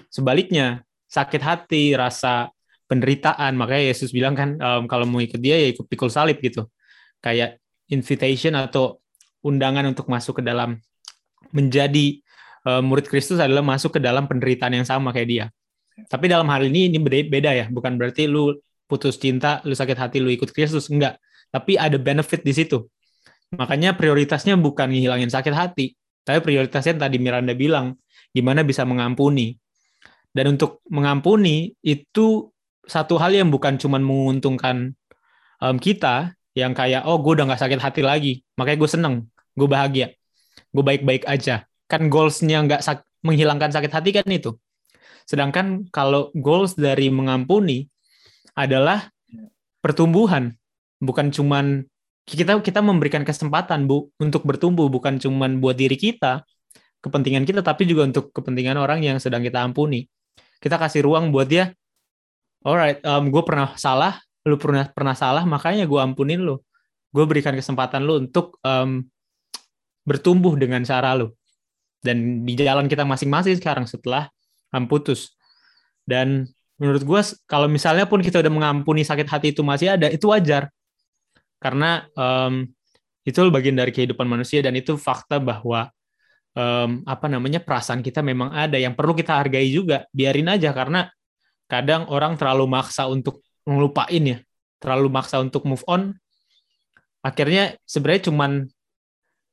Sebaliknya, sakit hati, rasa penderitaan, makanya Yesus bilang kan kalau mau ikut dia ya ikut pikul salib gitu. Kayak invitation atau undangan untuk masuk ke dalam menjadi uh, murid Kristus adalah masuk ke dalam penderitaan yang sama kayak dia. Tapi dalam hal ini ini beda ya, bukan berarti lu putus cinta, lu sakit hati, lu ikut Kristus enggak tapi ada benefit di situ. Makanya prioritasnya bukan ngilangin sakit hati, tapi prioritasnya tadi Miranda bilang, gimana bisa mengampuni. Dan untuk mengampuni itu satu hal yang bukan cuma menguntungkan um, kita, yang kayak, oh gue udah gak sakit hati lagi, makanya gue seneng, gue bahagia, gue baik-baik aja. Kan goalsnya nggak sak menghilangkan sakit hati kan itu. Sedangkan kalau goals dari mengampuni adalah pertumbuhan, bukan cuman kita kita memberikan kesempatan bu untuk bertumbuh. Bukan cuman buat diri kita kepentingan kita tapi juga untuk kepentingan orang yang sedang kita ampuni. Kita kasih ruang buat dia alright um, gue pernah salah lu pernah pernah salah makanya gue ampunin lu. Gue berikan kesempatan lu untuk um, bertumbuh dengan cara lu. Dan di jalan kita masing-masing sekarang setelah um, putus. Dan menurut gue kalau misalnya pun kita udah mengampuni sakit hati itu masih ada itu wajar. Karena um, itu bagian dari kehidupan manusia dan itu fakta bahwa um, apa namanya perasaan kita memang ada. Yang perlu kita hargai juga biarin aja. Karena kadang orang terlalu maksa untuk ngelupain ya. Terlalu maksa untuk move on. Akhirnya sebenarnya cuman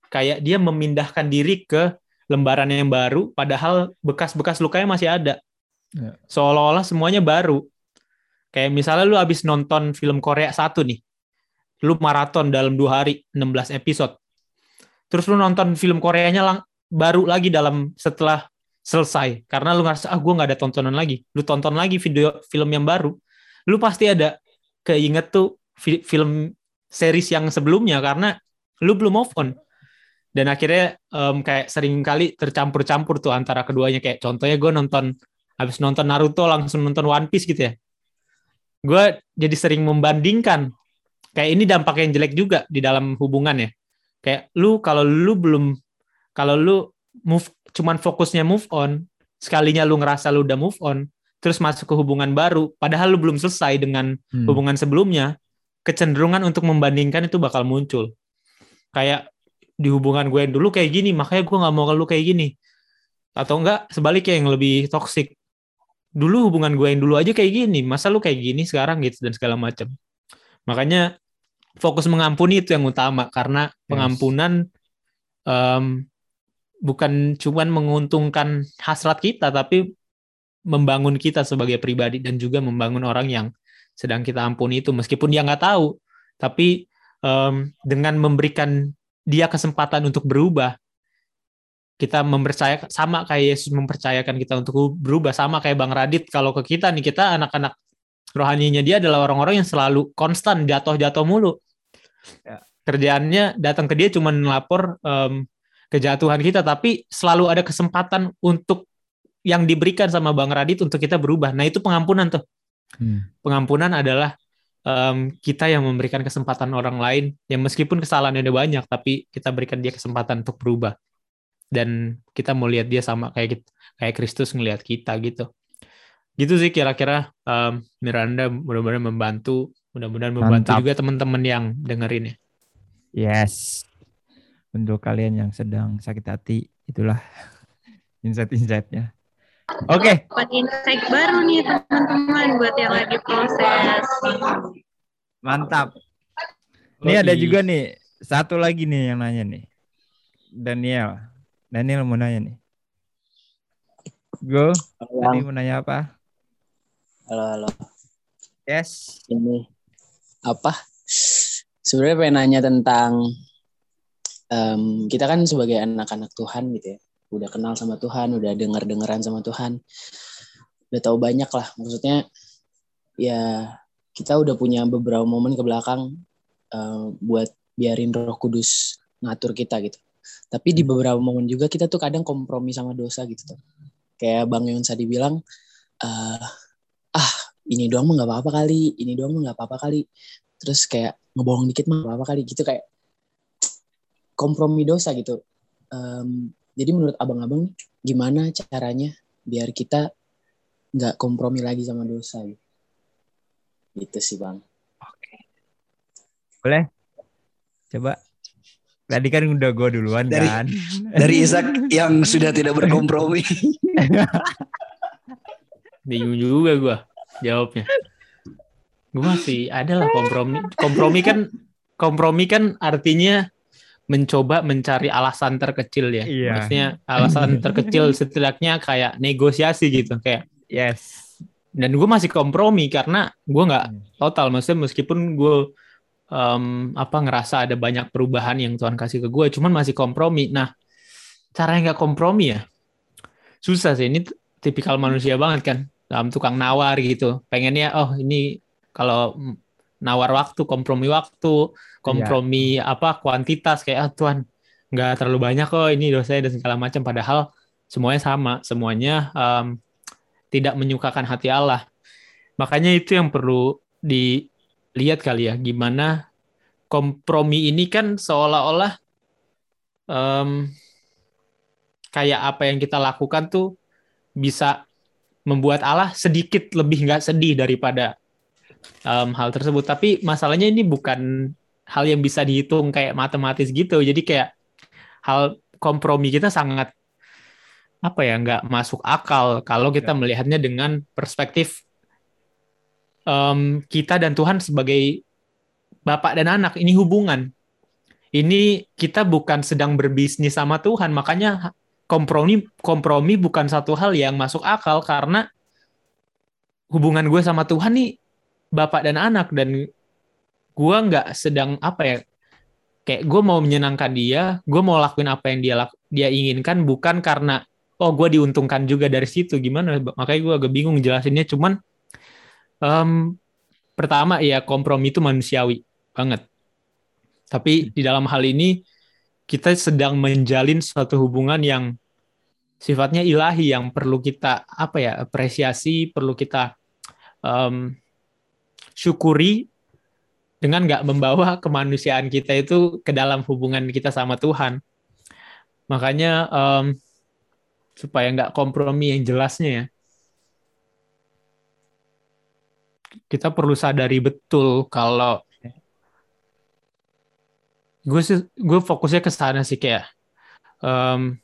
kayak dia memindahkan diri ke lembaran yang baru padahal bekas-bekas lukanya masih ada. Ya. seolah-olah semuanya baru. Kayak misalnya lu habis nonton film Korea satu nih lu maraton dalam dua hari 16 episode. Terus lu nonton film Koreanya lang baru lagi dalam setelah selesai karena lu ngerasa ah gue nggak ada tontonan lagi. Lu tonton lagi video film yang baru lu pasti ada keinget tuh fi film series yang sebelumnya karena lu belum move on dan akhirnya um, kayak sering kali tercampur-campur tuh antara keduanya kayak contohnya gue nonton habis nonton Naruto langsung nonton One Piece gitu ya gue jadi sering membandingkan kayak ini dampak yang jelek juga di dalam hubungan ya. Kayak lu kalau lu belum kalau lu move cuman fokusnya move on, sekalinya lu ngerasa lu udah move on, terus masuk ke hubungan baru, padahal lu belum selesai dengan hmm. hubungan sebelumnya, kecenderungan untuk membandingkan itu bakal muncul. Kayak di hubungan gue yang dulu kayak gini, makanya gue nggak mau kalau lu kayak gini. Atau enggak sebaliknya yang lebih toksik. Dulu hubungan gue yang dulu aja kayak gini, masa lu kayak gini sekarang gitu dan segala macam. Makanya fokus mengampuni itu yang utama karena yes. pengampunan um, bukan cuman menguntungkan hasrat kita tapi membangun kita sebagai pribadi dan juga membangun orang yang sedang kita ampuni itu meskipun dia nggak tahu tapi um, dengan memberikan dia kesempatan untuk berubah kita mempercaya sama kayak Yesus mempercayakan kita untuk berubah sama kayak Bang Radit kalau ke kita nih kita anak-anak rohaninya dia adalah orang-orang yang selalu konstan jatuh-jatuh mulu. Ya. Kerjaannya datang ke dia cuma lapor um, kejatuhan kita, tapi selalu ada kesempatan untuk yang diberikan sama Bang Radit untuk kita berubah. Nah itu pengampunan tuh. Hmm. Pengampunan adalah um, kita yang memberikan kesempatan orang lain, yang meskipun kesalahannya udah banyak, tapi kita berikan dia kesempatan untuk berubah. Dan kita mau lihat dia sama kayak kayak Kristus ngelihat kita gitu gitu sih kira-kira um, Miranda mudah-mudahan membantu mudah-mudahan membantu Mantap. juga teman-teman yang dengerin ya yes untuk kalian yang sedang sakit hati itulah insight-insightnya oke okay. insight baru nih teman-teman buat yang lagi proses mantap ini ada juga nih satu lagi nih yang nanya nih Daniel Daniel mau nanya nih Go, tadi mau nanya apa? Halo, halo. Yes. Ini apa? Sebenarnya pengen nanya tentang um, kita kan sebagai anak-anak Tuhan gitu ya, udah kenal sama Tuhan, udah denger-dengeran sama Tuhan, udah tahu banyak lah. Maksudnya ya kita udah punya beberapa momen ke belakang uh, buat biarin Roh Kudus ngatur kita gitu. Tapi di beberapa momen juga kita tuh kadang kompromi sama dosa gitu tuh. Kayak Bang Yon tadi bilang, eh, ah ini doang mah nggak apa-apa kali, ini doang mah nggak apa-apa kali. Terus kayak ngebohong dikit mah apa-apa kali gitu kayak kompromi dosa gitu. Em, jadi menurut abang-abang gimana caranya biar kita nggak kompromi lagi sama dosa gitu. Gitu sih bang. Boleh? Coba. Tadi kan udah gue duluan Dari- kan. Dari Ishak yang sudah tidak berkompromi. Bingung juga gue jawabnya. Gue masih ada lah kompromi. Kompromi kan kompromi kan artinya mencoba mencari alasan terkecil ya. Iya. Maksudnya alasan terkecil setidaknya kayak negosiasi gitu kayak Yes. dan gue masih kompromi karena gue nggak Hmm. total maksudnya meskipun gue em, apa ngerasa ada banyak perubahan yang Tuhan kasih ke gue cuman masih kompromi nah caranya nggak kompromi ya susah sih ini tipikal manusia banget kan dalam tukang nawar gitu pengennya oh ini kalau nawar waktu kompromi waktu kompromi apa kuantitas kayak ah Tuhan nggak terlalu banyak kok ini dosanya dan segala macam. Padahal semuanya sama semuanya em, tidak menyukakan hati Allah. Makanya itu yang perlu dilihat kali ya gimana kompromi ini kan seolah-olah em, kayak apa yang kita lakukan tuh bisa membuat Allah sedikit lebih nggak sedih daripada em, hal tersebut. Tapi masalahnya ini bukan hal yang bisa dihitung kayak matematis gitu. Jadi kayak hal kompromi kita sangat apa ya nggak masuk akal kalau kita melihatnya dengan perspektif em, kita dan Tuhan sebagai bapak dan anak ini hubungan. Ini kita bukan sedang berbisnis sama Tuhan, makanya kompromi kompromi bukan satu hal yang masuk akal karena hubungan gue sama Tuhan nih bapak dan anak dan gue nggak sedang apa ya kayak gue mau menyenangkan dia, gue mau lakuin apa yang dia lak- dia inginkan bukan karena oh gue diuntungkan juga dari situ gimana makanya gue agak bingung jelasinnya cuman em, pertama ya kompromi itu manusiawi banget. Tapi di dalam hal ini kita sedang menjalin suatu hubungan yang sifatnya ilahi yang perlu kita apa ya apresiasi perlu kita em, syukuri dengan nggak membawa kemanusiaan kita itu ke dalam hubungan kita sama Tuhan. Makanya em, supaya nggak kompromi yang jelasnya ya kita perlu sadari betul kalau gue sih gue fokusnya ke sana sih kayak em,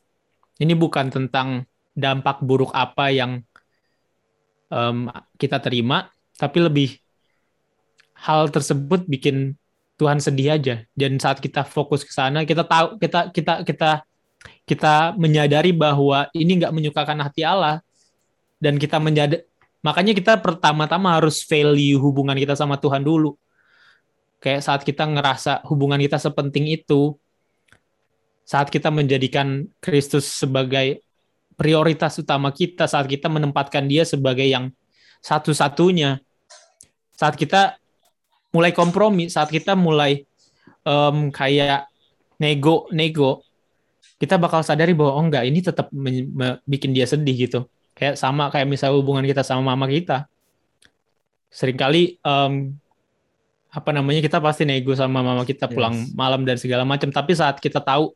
ini bukan tentang dampak buruk apa yang em, kita terima tapi lebih hal tersebut bikin Tuhan sedih aja. Dan saat kita fokus ke sana kita tahu kita kita kita kita menyadari bahwa ini nggak menyukakan hati Allah. Dan kita menjadi makanya kita pertama-tama harus value hubungan kita sama Tuhan dulu. Kayak saat kita ngerasa hubungan kita sepenting itu saat kita menjadikan Kristus sebagai prioritas utama kita saat kita menempatkan dia sebagai yang satu-satunya saat kita mulai kompromi saat kita mulai em, kayak nego nego kita bakal sadari bahwa oh enggak ini tetap bikin dia sedih gitu. Kayak sama kayak misalnya hubungan kita sama mama kita. Seringkali em, apa namanya kita pasti nego sama mama kita pulang Yes. malam dan segala macam tapi saat kita tahu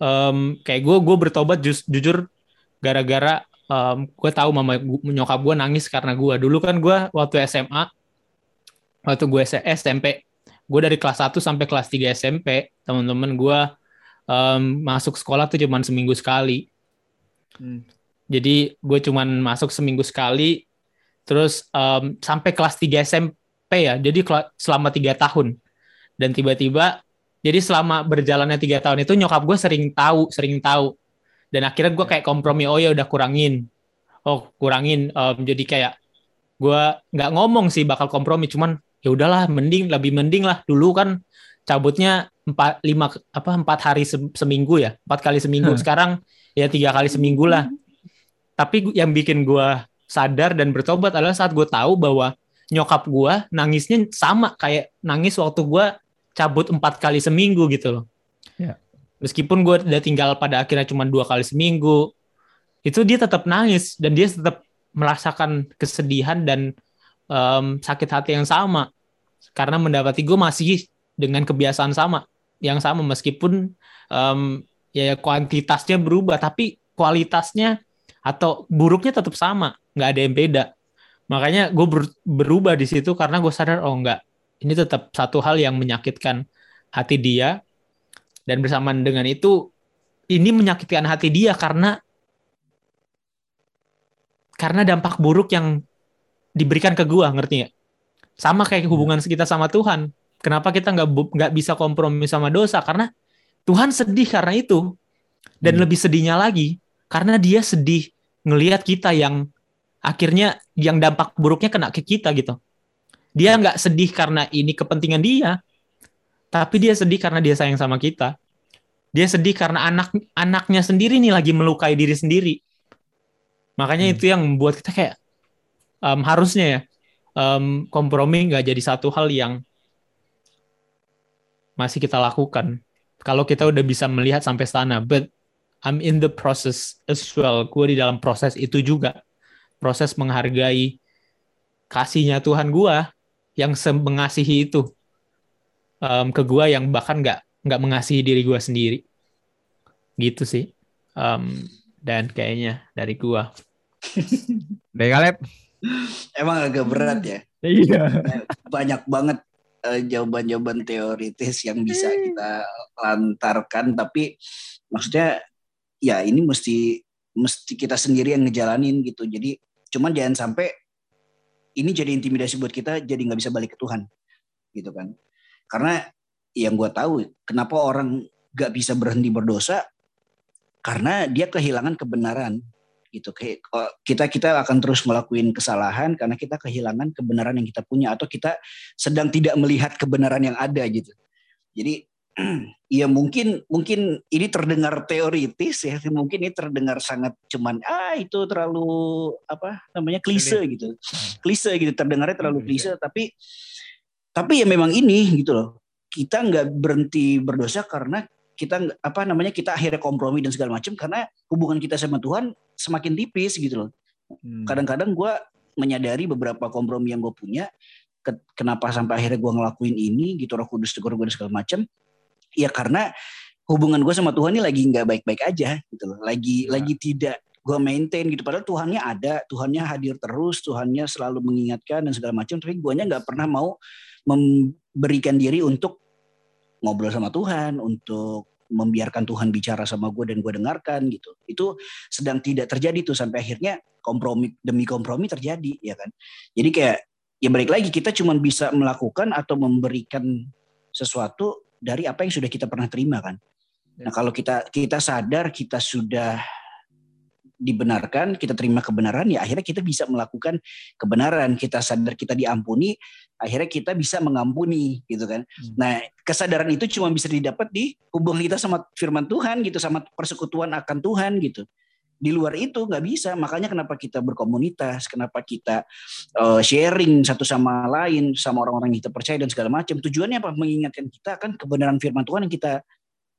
em, kayak gue gue bertobat jus- jujur gara-gara em, gue tahu mama nyokap gue nangis karena gue dulu kan gue waktu SMA waktu gue SMP gue dari kelas 1 sampai kelas 3 SMP teman-teman gue em, masuk sekolah tuh cuman seminggu sekali. Hmm. jadi gue cuman masuk seminggu sekali terus em, sampai kelas 3 SMP ya. Jadi selama tiga tahun. Dan tiba-tiba jadi selama berjalannya tiga tahun itu nyokap gue sering tahu sering tahu. Dan akhirnya gue kayak kompromi oh ya udah kurangin. Oh kurangin. Em, jadi kayak gue nggak ngomong sih bakal kompromi cuman ya udahlah mending lebih mending lah. Dulu kan cabutnya empat lima apa empat hari se- seminggu ya empat kali seminggu. Hmm. sekarang ya tiga kali seminggu lah. Tapi yang bikin gue sadar dan bertobat adalah saat gue tahu bahwa nyokap gue nangisnya sama kayak nangis waktu gue cabut empat kali seminggu gitu loh. Meskipun gue udah tinggal pada akhirnya cuma dua kali seminggu itu dia tetap nangis dan dia tetap merasakan kesedihan dan um, sakit hati yang sama karena mendapati gue masih dengan kebiasaan sama yang sama. Meskipun um, ya kuantitasnya berubah tapi kualitasnya atau buruknya tetap sama. Nggak ada yang beda. Makanya gue ber, berubah di situ karena gue sadar oh enggak ini tetap satu hal yang menyakitkan hati dia. Dan bersamaan dengan itu ini menyakitkan hati dia karena karena dampak buruk yang diberikan ke gua ngerti nggak sama kayak hubungan kita sama Tuhan. Kenapa kita nggak nggak bisa kompromi sama dosa? Karena Tuhan sedih karena itu. Dan hmm. lebih sedihnya lagi karena dia sedih ngelihat kita yang akhirnya yang dampak buruknya kena ke kita gitu. Dia nggak sedih karena ini kepentingan dia tapi dia sedih karena dia sayang sama kita. Dia sedih karena anak anaknya sendiri nih lagi melukai diri sendiri. Makanya hmm. itu yang membuat kita kayak um, harusnya ya um, kompromi nggak jadi satu hal yang masih kita lakukan. Kalau kita udah bisa melihat sampai sana but I'm in the process as well. Gue di dalam proses itu juga. Proses menghargai kasihnya Tuhan gue yang mengasihi itu. Um, ke gue yang bahkan nggak nggak mengasihi diri gue sendiri. Gitu sih. Um, dan kayaknya dari gue dari Kaleb emang agak berat ya. Iya. Banyak banget uh, jawaban-jawaban teoritis yang bisa kita lantarkan. Tapi maksudnya ya ini mesti mesti kita sendiri yang ngejalanin gitu. Jadi cuman jangan sampai ini jadi intimidasi buat kita jadi nggak bisa balik ke Tuhan gitu kan. Karena yang gue tahu kenapa orang nggak bisa berhenti berdosa? Karena dia kehilangan kebenaran gitu. Kita kita akan terus ngelakuin kesalahan karena kita kehilangan kebenaran yang kita punya atau kita sedang tidak melihat kebenaran yang ada gitu. Jadi ya mungkin mungkin ini terdengar teoritis ya mungkin ini terdengar sangat cuman ah itu terlalu apa namanya klise gitu. Klise gitu terdengarnya terlalu hmm, klise tapi tapi ya memang ini gitu loh. Kita nggak berhenti berdosa karena kita apa namanya kita akhirnya kompromi dan segala macam karena hubungan kita sama Tuhan semakin tipis gitu loh hmm. kadang-kadang gue menyadari beberapa kompromi yang gue punya kenapa sampai akhirnya gue ngelakuin ini gitu roh kudus tegur gue dan segala macam ya karena hubungan gue sama Tuhan ini lagi nggak baik-baik aja gitu loh. Lagi ya. lagi tidak gue maintain gitu. Padahal Tuhannya ada, Tuhannya hadir terus, Tuhannya selalu mengingatkan dan segala macam. Tapi guanya nggak pernah mau memberikan diri untuk ngobrol sama Tuhan, untuk membiarkan Tuhan bicara sama gue dan gue dengarkan gitu. Itu sedang tidak terjadi tuh sampai akhirnya kompromi demi kompromi terjadi ya kan. Jadi kayak ya balik lagi kita cuma bisa melakukan atau memberikan sesuatu dari apa yang sudah kita pernah terima kan. Nah kalau kita kita sadar kita sudah dibenarkan, kita terima kebenaran, ya akhirnya kita bisa melakukan kebenaran. Kita sadar kita diampuni, akhirnya kita bisa mengampuni, gitu kan. Hmm. Nah, kesadaran itu cuma bisa didapat di hubungan kita sama firman Tuhan, gitu, sama persekutuan akan Tuhan, gitu. Di luar itu nggak bisa, makanya kenapa kita berkomunitas, kenapa kita uh, sharing satu sama lain, sama orang-orang yang kita percaya dan segala macam. Tujuannya apa? Mengingatkan kita akan kebenaran firman Tuhan yang kita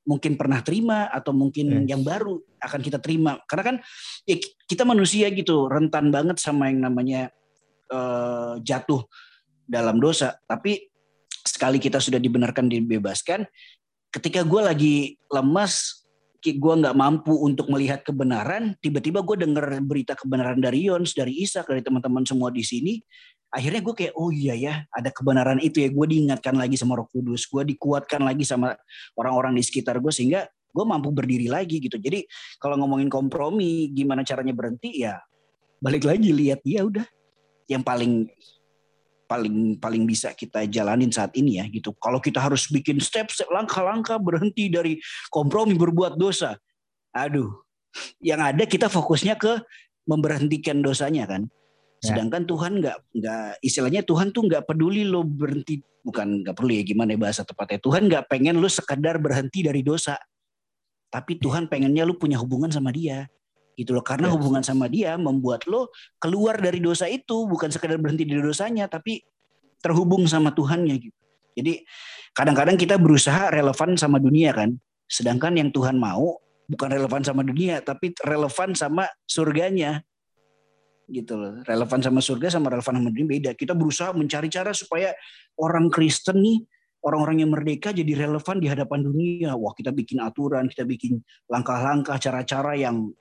mungkin pernah terima atau mungkin yes. yang baru akan kita terima karena kan ya kita manusia gitu rentan banget sama yang namanya uh, jatuh dalam dosa. Tapi sekali kita sudah dibenarkan dibebaskan ketika gue lagi lemas gue nggak mampu untuk melihat kebenaran tiba-tiba gue dengar berita kebenaran dari Yons dari Isa dari teman-teman semua di sini akhirnya gue kayak oh iya ya ada kebenaran itu ya. Gue diingatkan lagi sama Roh Kudus gue dikuatkan lagi sama orang-orang di sekitar gue sehingga gue mampu berdiri lagi gitu. Jadi kalau ngomongin kompromi gimana caranya berhenti ya balik lagi lihat ya udah. Yang paling paling paling bisa kita jalanin saat ini ya gitu. Kalau kita harus bikin step-step langkah-langkah berhenti dari kompromi berbuat dosa aduh yang ada kita fokusnya ke memberhentikan dosanya kan. Ya. Sedangkan Tuhan nggak nggak istilahnya Tuhan tuh nggak peduli lo berhenti bukan nggak perlu ya gimana ya bahasa tepatnya. Tuhan nggak pengen lo sekadar berhenti dari dosa, tapi Tuhan pengennya lo punya hubungan sama Dia gitu loh karena yes. hubungan sama Dia membuat lo keluar dari dosa itu bukan sekadar berhenti dari dosanya tapi terhubung sama Tuhannya gitu. Jadi kadang-kadang kita berusaha relevan sama dunia kan. Sedangkan yang Tuhan mau bukan relevan sama dunia, tapi relevan sama surganya. Gitu loh. Relevan sama surga sama relevan sama dunia beda. Kita berusaha mencari cara supaya orang Kristen nih, orang-orang yang merdeka jadi relevan di hadapan dunia. Wah, kita bikin aturan, kita bikin langkah-langkah, cara-cara yang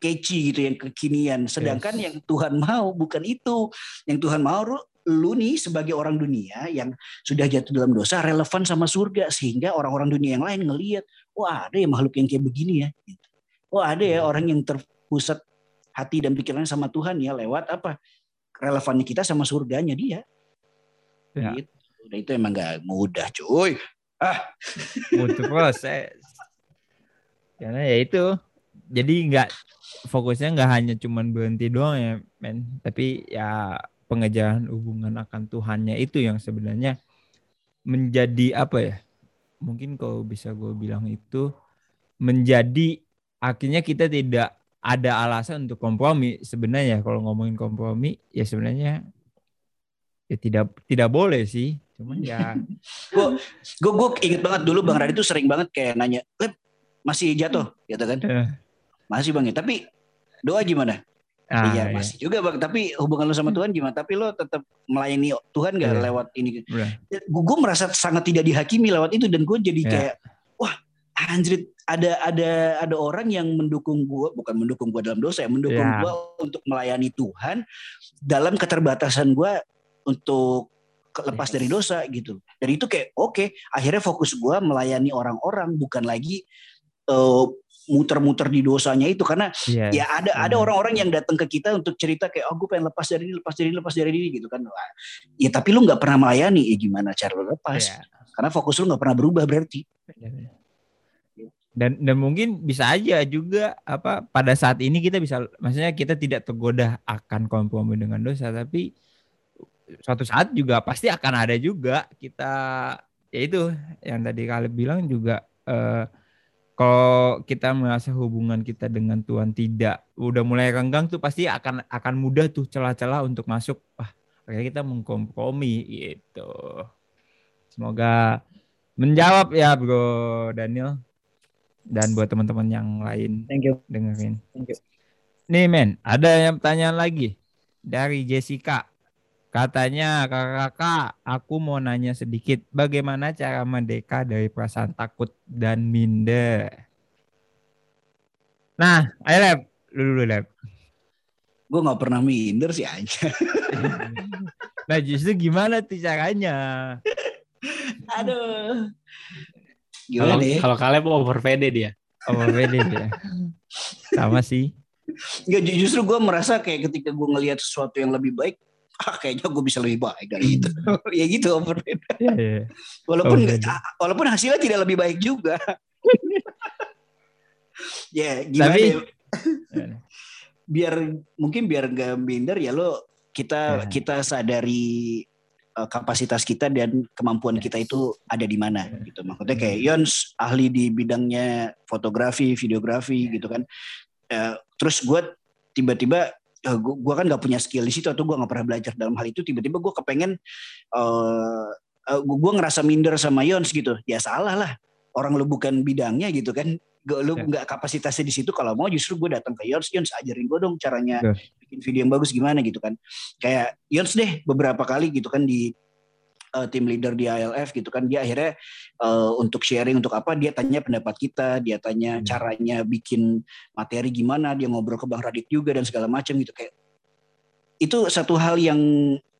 catchy gitu, yang kekinian. Sedangkan Yes. yang Tuhan mau bukan itu. Yang Tuhan mau lu- nih sebagai orang dunia yang sudah jatuh dalam dosa relevan sama surga sehingga orang-orang dunia yang lain ngelihat wah ada ya makhluk yang kayak begini ya gitu. wah ada ya orang yang terpusat hati dan pikirannya sama Tuhan ya lewat apa relevannya kita sama surganya dia Ya. gitu. Dan itu emang gak mudah cuy butuh proses karena ya itu jadi nggak fokusnya nggak hanya cuman berhenti doang ya men. Tapi ya pengejaran hubungan akan Tuhannya itu yang sebenarnya menjadi apa ya? Mungkin kalau bisa gue bilang itu menjadi akhirnya kita tidak ada alasan untuk kompromi sebenarnya. Kalau ngomongin kompromi ya sebenarnya ya tidak tidak boleh sih. Cuman ya gue gue inget banget dulu bang Radit tuh sering banget kayak nanya Lep masih jatuh? Gitu kan. Eh, masih bang ya tapi doa gimana ah, iya ya. masih juga bang tapi hubungan lo sama Tuhan gimana tapi lo tetap melayani Tuhan gak Iya. lewat ini Udah. gue merasa sangat tidak dihakimi lewat itu dan gue jadi Iya. kayak wah anjir ada ada ada orang yang mendukung gue bukan mendukung gue dalam dosa ya mendukung Iya. gue untuk melayani Tuhan dalam keterbatasan gue untuk lepas Yes. dari dosa gitu dan itu kayak oke akhirnya fokus gue melayani orang-orang bukan lagi eh, muter-muter di dosanya itu. Karena Yes, ya ada ada benar. orang-orang yang datang ke kita untuk cerita kayak oh gue pengen lepas dari ini lepas dari ini lepas dari ini gitu kan. Ya tapi lu nggak pernah melayani. Ya gimana cara lu lepas? Iya. karena fokus lu nggak pernah berubah berarti. Dan dan mungkin bisa aja juga apa pada saat ini kita bisa maksudnya kita tidak tergoda akan kompromi dengan dosa tapi suatu saat juga pasti akan ada juga kita ya itu yang tadi kalian bilang juga eh, kalau kita merasa hubungan kita dengan Tuhan tidak udah mulai renggang tuh pasti akan akan mudah tuh celah-celah untuk masuk wah akhirnya kita mengkompromi gitu semoga menjawab ya bro Daniel dan buat teman-teman yang lain Thank you. dengerin. Thank you. Nih men, ada yang pertanyaan lagi dari Jessica. Katanya kakak-kakak, aku mau nanya sedikit, bagaimana cara merdeka dari perasaan takut dan minder? Nah, ayo Leb, lu dulu Leb. gue nggak pernah minder sih aja Nah justru gimana tuh caranya? aduh Kalau gimana kalau Kaleb over PD dia. Oh beda ya. Sama sih. Ju- justru gue merasa kayak ketika gue ngelihat sesuatu yang lebih baik ah kayaknya gue bisa lebih baik dari itu ya gitu overrated. Iya, iya. walaupun Overrated. nggak- walaupun hasilnya tidak lebih baik juga ya gimana Tapi- ya? biar mungkin biar nggak minder ya lo kita Ya. kita sadari uh, kapasitas kita dan kemampuan kita itu ada di mana gitu maksudnya kayak Yons ahli di bidangnya fotografi videografi gitu kan Eh, terus gue tiba-tiba eh, gua, gua kan nggak punya skill di situ atau gue nggak pernah belajar dalam hal itu tiba-tiba gue kepengen uh, gue ngerasa minder sama Yons gitu ya salah lah orang lu bukan bidangnya gitu kan Gak, lu Ya. nggak kapasitasnya di situ kalau mau justru gue datang ke Yons Yons ajarin gue dong caranya Ya. bikin video yang bagus gimana gitu kan kayak Yons deh beberapa kali gitu kan di uh, tim leader di ALF gitu kan dia akhirnya uh, untuk sharing untuk apa dia tanya pendapat kita dia tanya Hmm. caranya bikin materi gimana dia ngobrol ke Bang Radit juga dan segala macam gitu kayak itu satu hal yang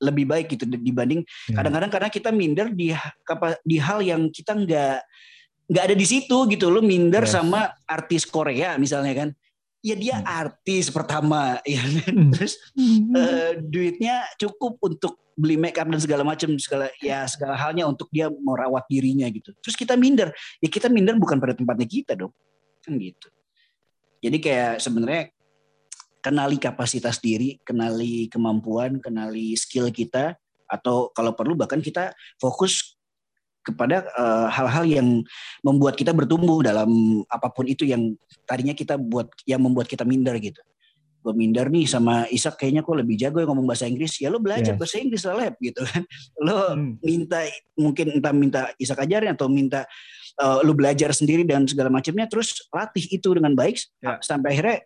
lebih baik gitu dibanding Ya. kadang-kadang karena kita minder di di hal yang kita nggak nggak ada di situ gitu lo minder Yes. sama artis Korea misalnya kan ya dia Hmm. artis pertama ya kan? Hmm. terus eh, duitnya cukup untuk beli make up dan segala macam segala ya segala halnya untuk dia merawat dirinya gitu. Terus kita minder. Ya kita minder bukan pada tempatnya kita dong. Kan gitu. Jadi kayak sebenarnya kenali kapasitas diri kenali kemampuan kenali skill kita atau kalau perlu bahkan kita fokus kepada eh, hal-hal yang membuat kita bertumbuh dalam apa pun itu yang tadinya kita buat yang membuat kita minder gitu gue minder nih sama Isak kayaknya kok lebih jago yang ngomong bahasa Inggris ya lo belajar Yes. bahasa Inggris lah Lab gitu kan lo Hmm. minta mungkin entah minta Isak ajarin atau minta uh, lu belajar sendiri dan segala macamnya terus latih itu dengan baik Ya. sampai akhirnya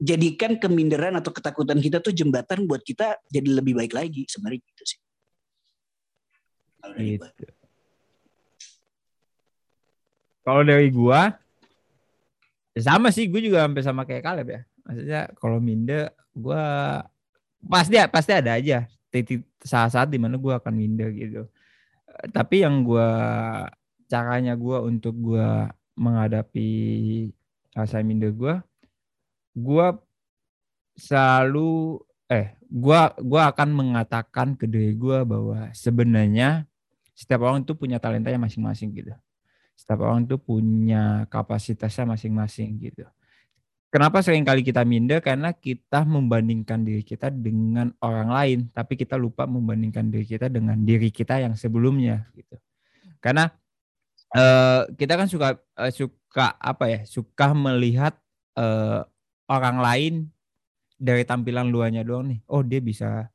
jadikan keminderan atau ketakutan kita tuh jembatan buat kita jadi lebih baik lagi sebenarnya gitu sih Kalau dari gua. Gitu. Kalau dari gua ya sama sih, gue juga sampai sama kayak Kaleb ya. Maksudnya kalau minder, gua pasti pasti ada aja titik saat-saat di mana gua akan minder gitu. Tapi yang gua caranya gua untuk gua menghadapi rasa minder gua, gua selalu eh gua gua akan mengatakan ke diri gua bahwa sebenarnya setiap orang tuh punya talentanya masing-masing gitu. Setiap orang tuh punya kapasitasnya masing-masing gitu. Kenapa sering kali kita minder? Karena kita membandingkan diri kita dengan orang lain, tapi kita lupa membandingkan diri kita dengan diri kita yang sebelumnya gitu. Karena eh, kita kan suka eh, suka apa ya? Suka melihat eh, orang lain dari tampilan luarnya doang nih. Oh, dia bisa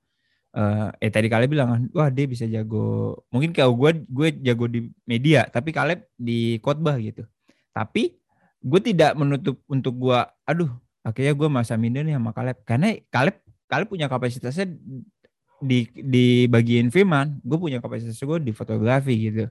eh eh tadi kalian bilang kan, wah dia bisa jago. Mungkin kalau gue gue jago di media, tapi kalian di khotbah gitu. Tapi gue tidak menutup untuk gue, aduh, akhirnya gue masa minder nih sama Kaleb. Karena Kaleb Kaleb punya kapasitasnya di di bagian firman, gue punya kapasitas gue di fotografi gitu.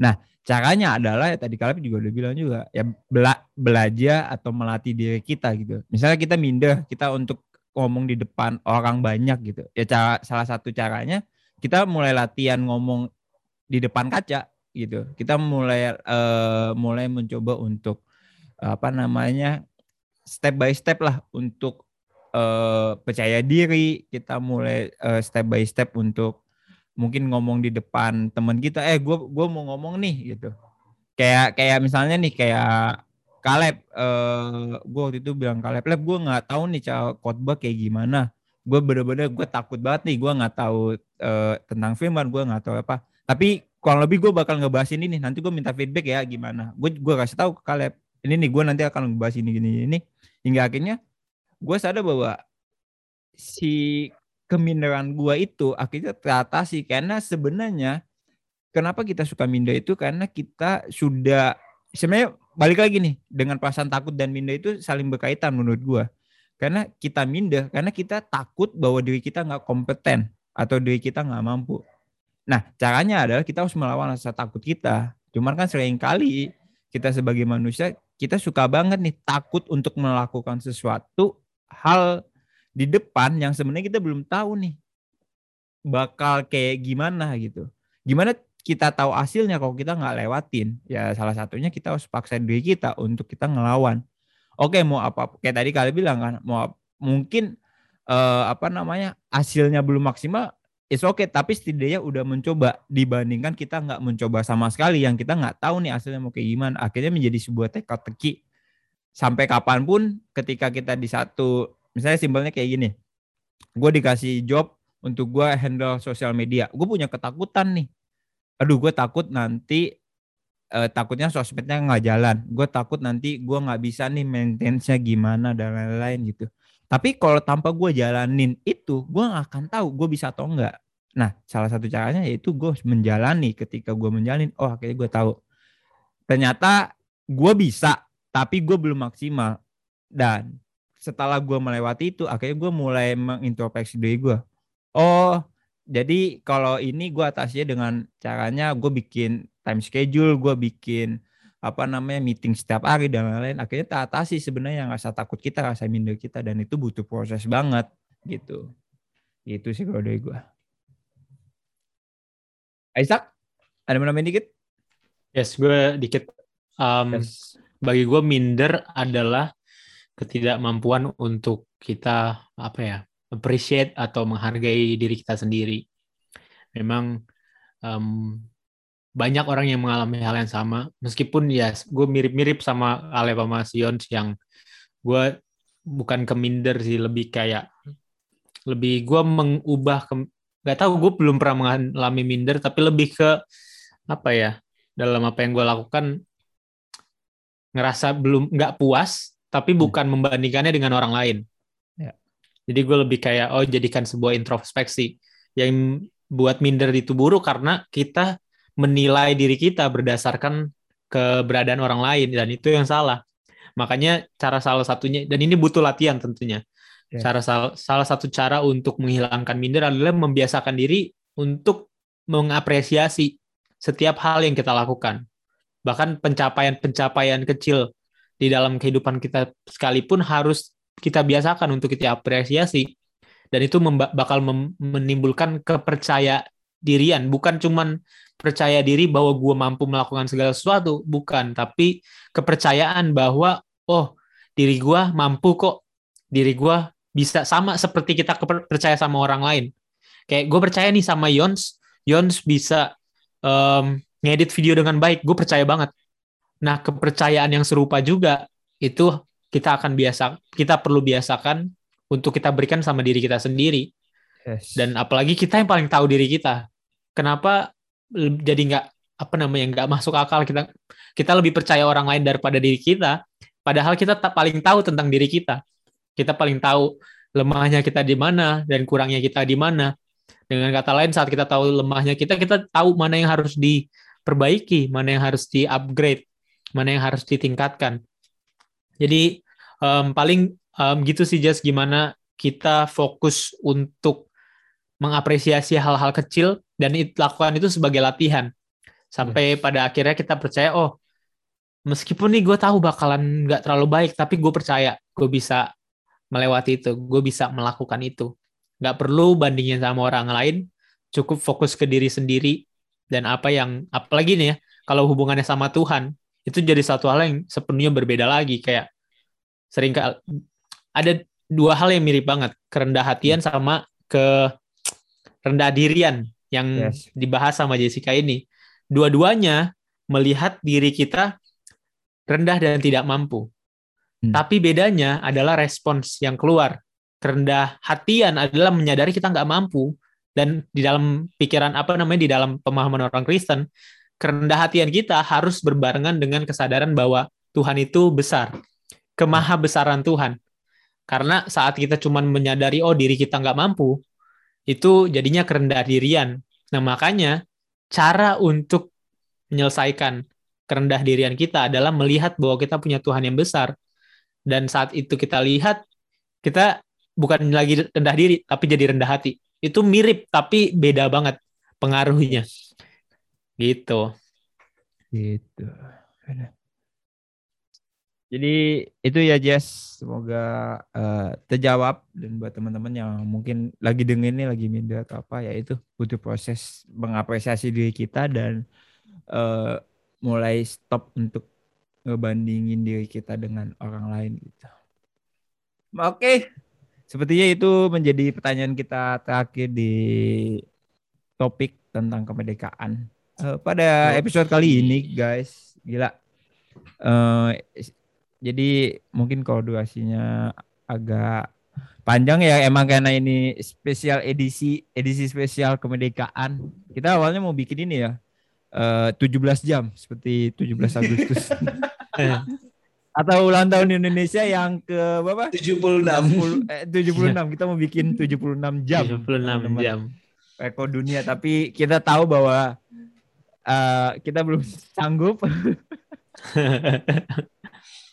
Nah, caranya adalah ya tadi Kaleb juga udah bilang juga, ya bela- belajar atau melatih diri kita gitu. Misalnya kita minder, kita untuk ngomong di depan orang banyak gitu. Ya cara salah satu caranya kita mulai latihan ngomong di depan kaca gitu. Kita mulai eh, mulai mencoba untuk apa namanya step by step lah untuk eh, percaya diri. Kita mulai eh, step by step untuk mungkin ngomong di depan teman kita. Eh, gue gue mau ngomong nih gitu. Kayak kayak misalnya nih kayak Kaleb, eh gue waktu itu bilang Kaleb, Leb, gue nggak tahu nih cara khotbah kayak gimana. Gue bener-bener gue takut banget nih, gue nggak tahu eh, tentang firman, gue nggak tahu apa. Tapi kurang lebih gue bakal ngebahas ini nih. Nanti gue minta feedback ya gimana. Gue gue kasih tahu ke Kaleb, ini nih gue nanti akan ngebahas ini gini ini. Hingga akhirnya gue sadar bahwa si keminderan gue itu akhirnya teratasi karena sebenarnya kenapa kita suka minder itu? Karena kita sudah sebenarnya balik lagi nih dengan perasaan takut dan minder itu saling berkaitan menurut gua. Karena kita minder karena kita takut bahwa diri kita nggak kompeten atau diri kita nggak mampu. Nah caranya adalah kita harus melawan rasa takut kita. Cuman kan sering kali kita sebagai manusia kita suka banget nih takut untuk melakukan sesuatu hal di depan yang sebenarnya kita belum tahu nih bakal kayak gimana gitu. Gimana kita tahu hasilnya kalau kita nggak lewatin? Ya salah satunya kita harus paksa diri kita untuk kita ngelawan. Oke mau apa kayak tadi kalian bilang kan mau mungkin eh, apa namanya hasilnya belum maksimal is oke tapi setidaknya udah mencoba. Dibandingkan kita nggak mencoba sama sekali yang kita nggak tahu nih hasilnya mau kayak gimana. Akhirnya menjadi sebuah teka-teki sampai kapan pun ketika kita di satu misalnya simpelnya kayak gini. Gue dikasih job untuk gue handle sosial media. Gue punya ketakutan nih. Aduh gue takut nanti eh, takutnya sosmednya nggak jalan. Gue takut nanti gue nggak bisa nih maintenance-nya gimana dan lain-lain gitu tapi kalau tanpa gue jalanin itu gue nggak akan tahu gue bisa atau enggak nah salah satu caranya yaitu gue menjalani ketika gue menjalin oh akhirnya gue tahu. Ternyata gue bisa tapi gue belum maksimal. Dan setelah gue melewati itu akhirnya gue mulai mengintrospeksi diri gue oh jadi kalau ini gue atasinya dengan caranya gue bikin time schedule, gue bikin apa namanya meeting setiap hari dan lain-lain. Akhirnya teratasi sebenarnya rasa takut kita, rasa minder kita dan itu butuh proses banget gitu. Itu sih kalau dari gue. Isaac, ada mau nambahin dikit? Yes, gue dikit. Um, Yes. Bagi gue minder adalah ketidakmampuan untuk kita apa ya appreciate atau menghargai diri kita sendiri. Memang em, banyak orang yang mengalami hal yang sama, meskipun ya gue mirip-mirip sama Ale sama Sion yang gue bukan ke minder sih, lebih kayak lebih gue mengubah ke nggak tahu gue belum pernah mengalami minder, tapi lebih ke apa ya dalam apa yang gue lakukan ngerasa belum nggak puas, tapi bukan membandingkannya dengan orang lain. Ya. Jadi gue lebih kayak oh jadikan sebuah introspeksi yang buat minder itu buruk karena kita menilai diri kita berdasarkan keberadaan orang lain dan itu yang salah. Makanya cara salah satunya dan ini butuh latihan tentunya. Yes. Cara sal- salah satu cara untuk menghilangkan minder adalah membiasakan diri untuk mengapresiasi setiap hal yang kita lakukan. Bahkan pencapaian-pencapaian kecil di dalam kehidupan kita sekalipun harus kita biasakan untuk kita apresiasi. Dan itu bakal menimbulkan kepercaya dirian, bukan cuman percaya diri bahwa gue mampu melakukan segala sesuatu, bukan, tapi kepercayaan bahwa oh diri gue mampu kok, diri gue bisa sama seperti kita percaya sama orang lain. Kayak gue percaya nih sama Yons, Yons bisa em, ngedit video dengan baik, gue percaya banget. Nah kepercayaan yang serupa juga itu kita akan biasa, kita perlu biasakan untuk kita berikan sama diri kita sendiri. Yes. Dan apalagi kita yang paling tahu diri kita. Kenapa jadi nggak apa namanya nggak masuk akal kita kita lebih percaya orang lain daripada diri kita. Padahal kita tak paling tahu tentang diri kita. Kita paling tahu lemahnya kita di mana dan kurangnya kita di mana. Dengan kata lain saat kita tahu lemahnya kita, kita tahu mana yang harus diperbaiki, mana yang harus di-upgrade, mana yang harus ditingkatkan. Jadi em, paling em, gitu sih Jas gimana kita fokus untuk mengapresiasi hal-hal kecil dan it, lakukan itu sebagai latihan. Sampai pada akhirnya kita percaya oh meskipun nih gue tahu bakalan nggak terlalu baik tapi gue percaya gue bisa melewati itu gue bisa melakukan itu. Nggak perlu bandingin sama orang lain cukup fokus ke diri sendiri dan apa yang apalagi nih ya kalau hubungannya sama Tuhan itu jadi satu hal yang sepenuhnya berbeda lagi. Kayak sering ada dua hal yang mirip banget kerendah hatian sama ke rendah dirian yang Yes. dibahas sama Jessica ini dua-duanya melihat diri kita rendah dan tidak mampu Hmm. tapi bedanya adalah respons yang keluar kerendah hatian adalah menyadari kita nggak mampu dan di dalam pikiran apa namanya di dalam pemahaman orang Kristen kerendah hatian kita harus berbarengan dengan kesadaran bahwa Tuhan itu besar kemaha besaran Tuhan karena saat kita cuman menyadari oh diri kita nggak mampu itu jadinya kerendah dirian. Nah makanya cara untuk menyelesaikan kerendah dirian kita adalah melihat bahwa kita punya Tuhan yang besar. Dan saat itu kita lihat kita bukan lagi rendah diri tapi jadi rendah hati. Itu mirip tapi beda banget pengaruhnya. Gitu. Gitu. Jadi itu ya Jess, semoga eh, terjawab dan buat teman-teman yang mungkin lagi dengerin lagi minder atau apa ya itu butuh proses mengapresiasi diri kita dan eh, mulai stop untuk ngebandingin diri kita dengan orang lain gitu. Oke, sepertinya itu menjadi pertanyaan kita terakhir di topik tentang kemerdekaan. Eh, pada episode kali ini guys, gila. Eh, jadi mungkin kalau durasinya agak panjang ya emang karena ini spesial edisi edisi spesial kemerdekaan. Kita awalnya mau bikin ini ya. eh 17 jam seperti 17 Agustus. Atau ulang tahun Indonesia yang ke berapa? 76. 60, eh, 76. Kita mau bikin 76 jam. 76 teman-teman. jam Rekor dunia tapi kita tahu bahwa eh, kita belum sanggup.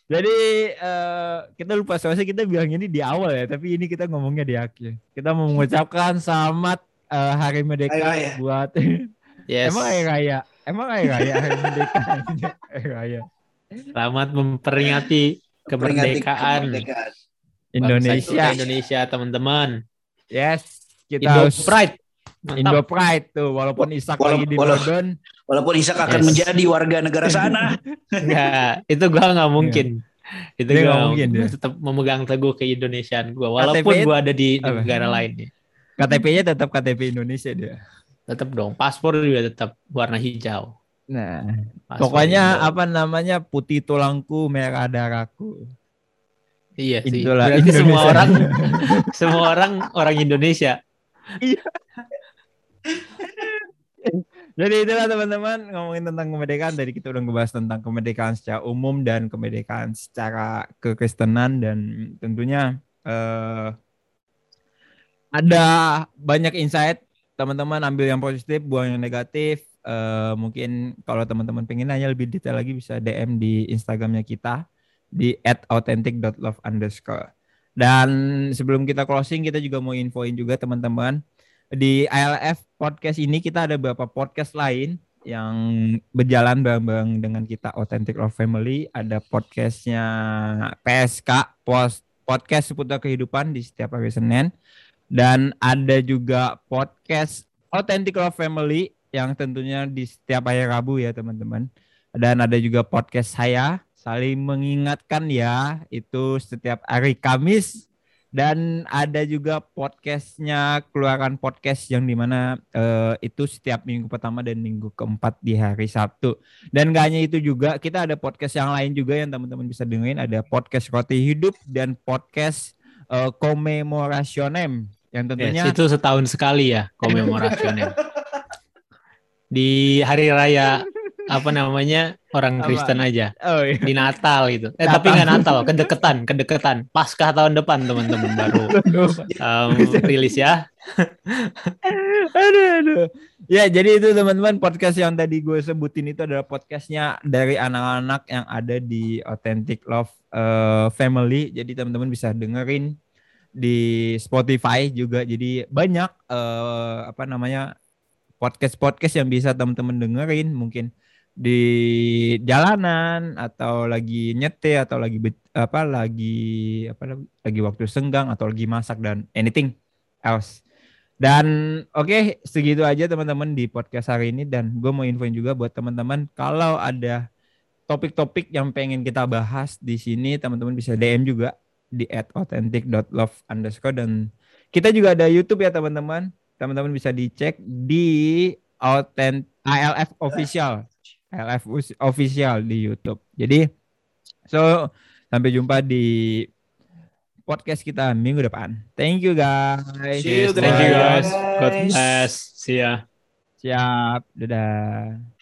Jadi eh, kita lupa soalnya kita bilang ini di awal ya, tapi ini kita ngomongnya di akhir. Kita mau mengucapkan selamat eh, Hari Merdeka Raya. buat yes emang Hari Raya, emang Hari Raya Hari Merdeka Hari Raya selamat memperingati Peringati kemerdekaan Indonesia. Indonesia teman-teman Yes, kita Indo harus Pride mantap Indo Pride tuh, walaupun Isak Walau- lagi di walau- London. Walaupun Ishak akan Yes. menjadi warga negara sana. Enggak, itu gua nggak mungkin. Itu Dia gua nggak mungkin, dia. tetap memegang teguh keindonesiaan gua walaupun KTP gua ada di apa? negara lain ya. KTP-nya tetap KTP Indonesia dia. Tetap dong, paspor juga tetap warna hijau. Nah, Paspor pokoknya Indo. apa namanya putih tulangku, merah darahku. Iya sih. Itulah Berarti semua Indonesia. orang semua orang orang Indonesia. Jadi itulah teman-teman ngomongin tentang kemerdekaan. Tadi kita udah ngebahas tentang kemerdekaan secara umum dan kemerdekaan secara kekristenan dan tentunya eh, ada banyak insight. Teman-teman ambil yang positif, buang yang negatif. Eh, mungkin kalau teman-teman pengen nanya lebih detail lagi bisa DM di Instagramnya kita di @authentic.love underscore. Dan sebelum kita closing, kita juga mau infoin juga teman-teman di ILF podcast ini kita ada beberapa podcast lain yang berjalan bareng-bareng dengan kita Authentic Love Family. Ada podcastnya PSK, post podcast seputar kehidupan di setiap hari Senin. Dan ada juga podcast Authentic Love Family yang tentunya di setiap hari Rabu ya teman-teman. Dan ada juga podcast saya saling mengingatkan ya itu setiap hari Kamis dan ada juga podcastnya keluaran podcast yang di mana uh, itu setiap minggu pertama dan minggu keempat di hari Sabtu. Dan gak hanya itu juga kita ada podcast yang lain juga yang teman-teman bisa dengerin. Ada podcast roti hidup dan podcast uh, komemorasionem yang tentunya yes, itu setahun sekali ya komemorasionem di hari raya apa namanya orang Kristen aja oh, iya. di Natal gitu. Eh Natal. tapi nggak Natal, kedeketan, kedeketan. Paskah tahun depan teman-teman baru um, rilis ya. aduh, aduh. Ya jadi itu teman-teman podcast yang tadi gue sebutin itu adalah podcastnya dari anak-anak yang ada di Authentic Love uh, Family. Jadi teman-teman bisa dengerin di Spotify juga. Jadi banyak uh, apa namanya podcast-podcast yang bisa teman-teman dengerin mungkin di jalanan atau lagi nyetir atau lagi apa lagi apa lagi waktu senggang atau lagi masak dan anything else. Dan oke okay, segitu aja teman-teman di podcast hari ini dan gue mau infoin juga buat teman-teman kalau ada topik-topik yang pengen kita bahas di sini teman-teman bisa DM juga di @authentic.love underscore dan kita juga ada YouTube ya teman-teman. Teman-teman bisa dicek di Authentic ALF official LF official di YouTube. Jadi so sampai jumpa di podcast kita minggu depan. Thank you guys. See you, Thank you guys. God bless. See ya. Siap. Dadah.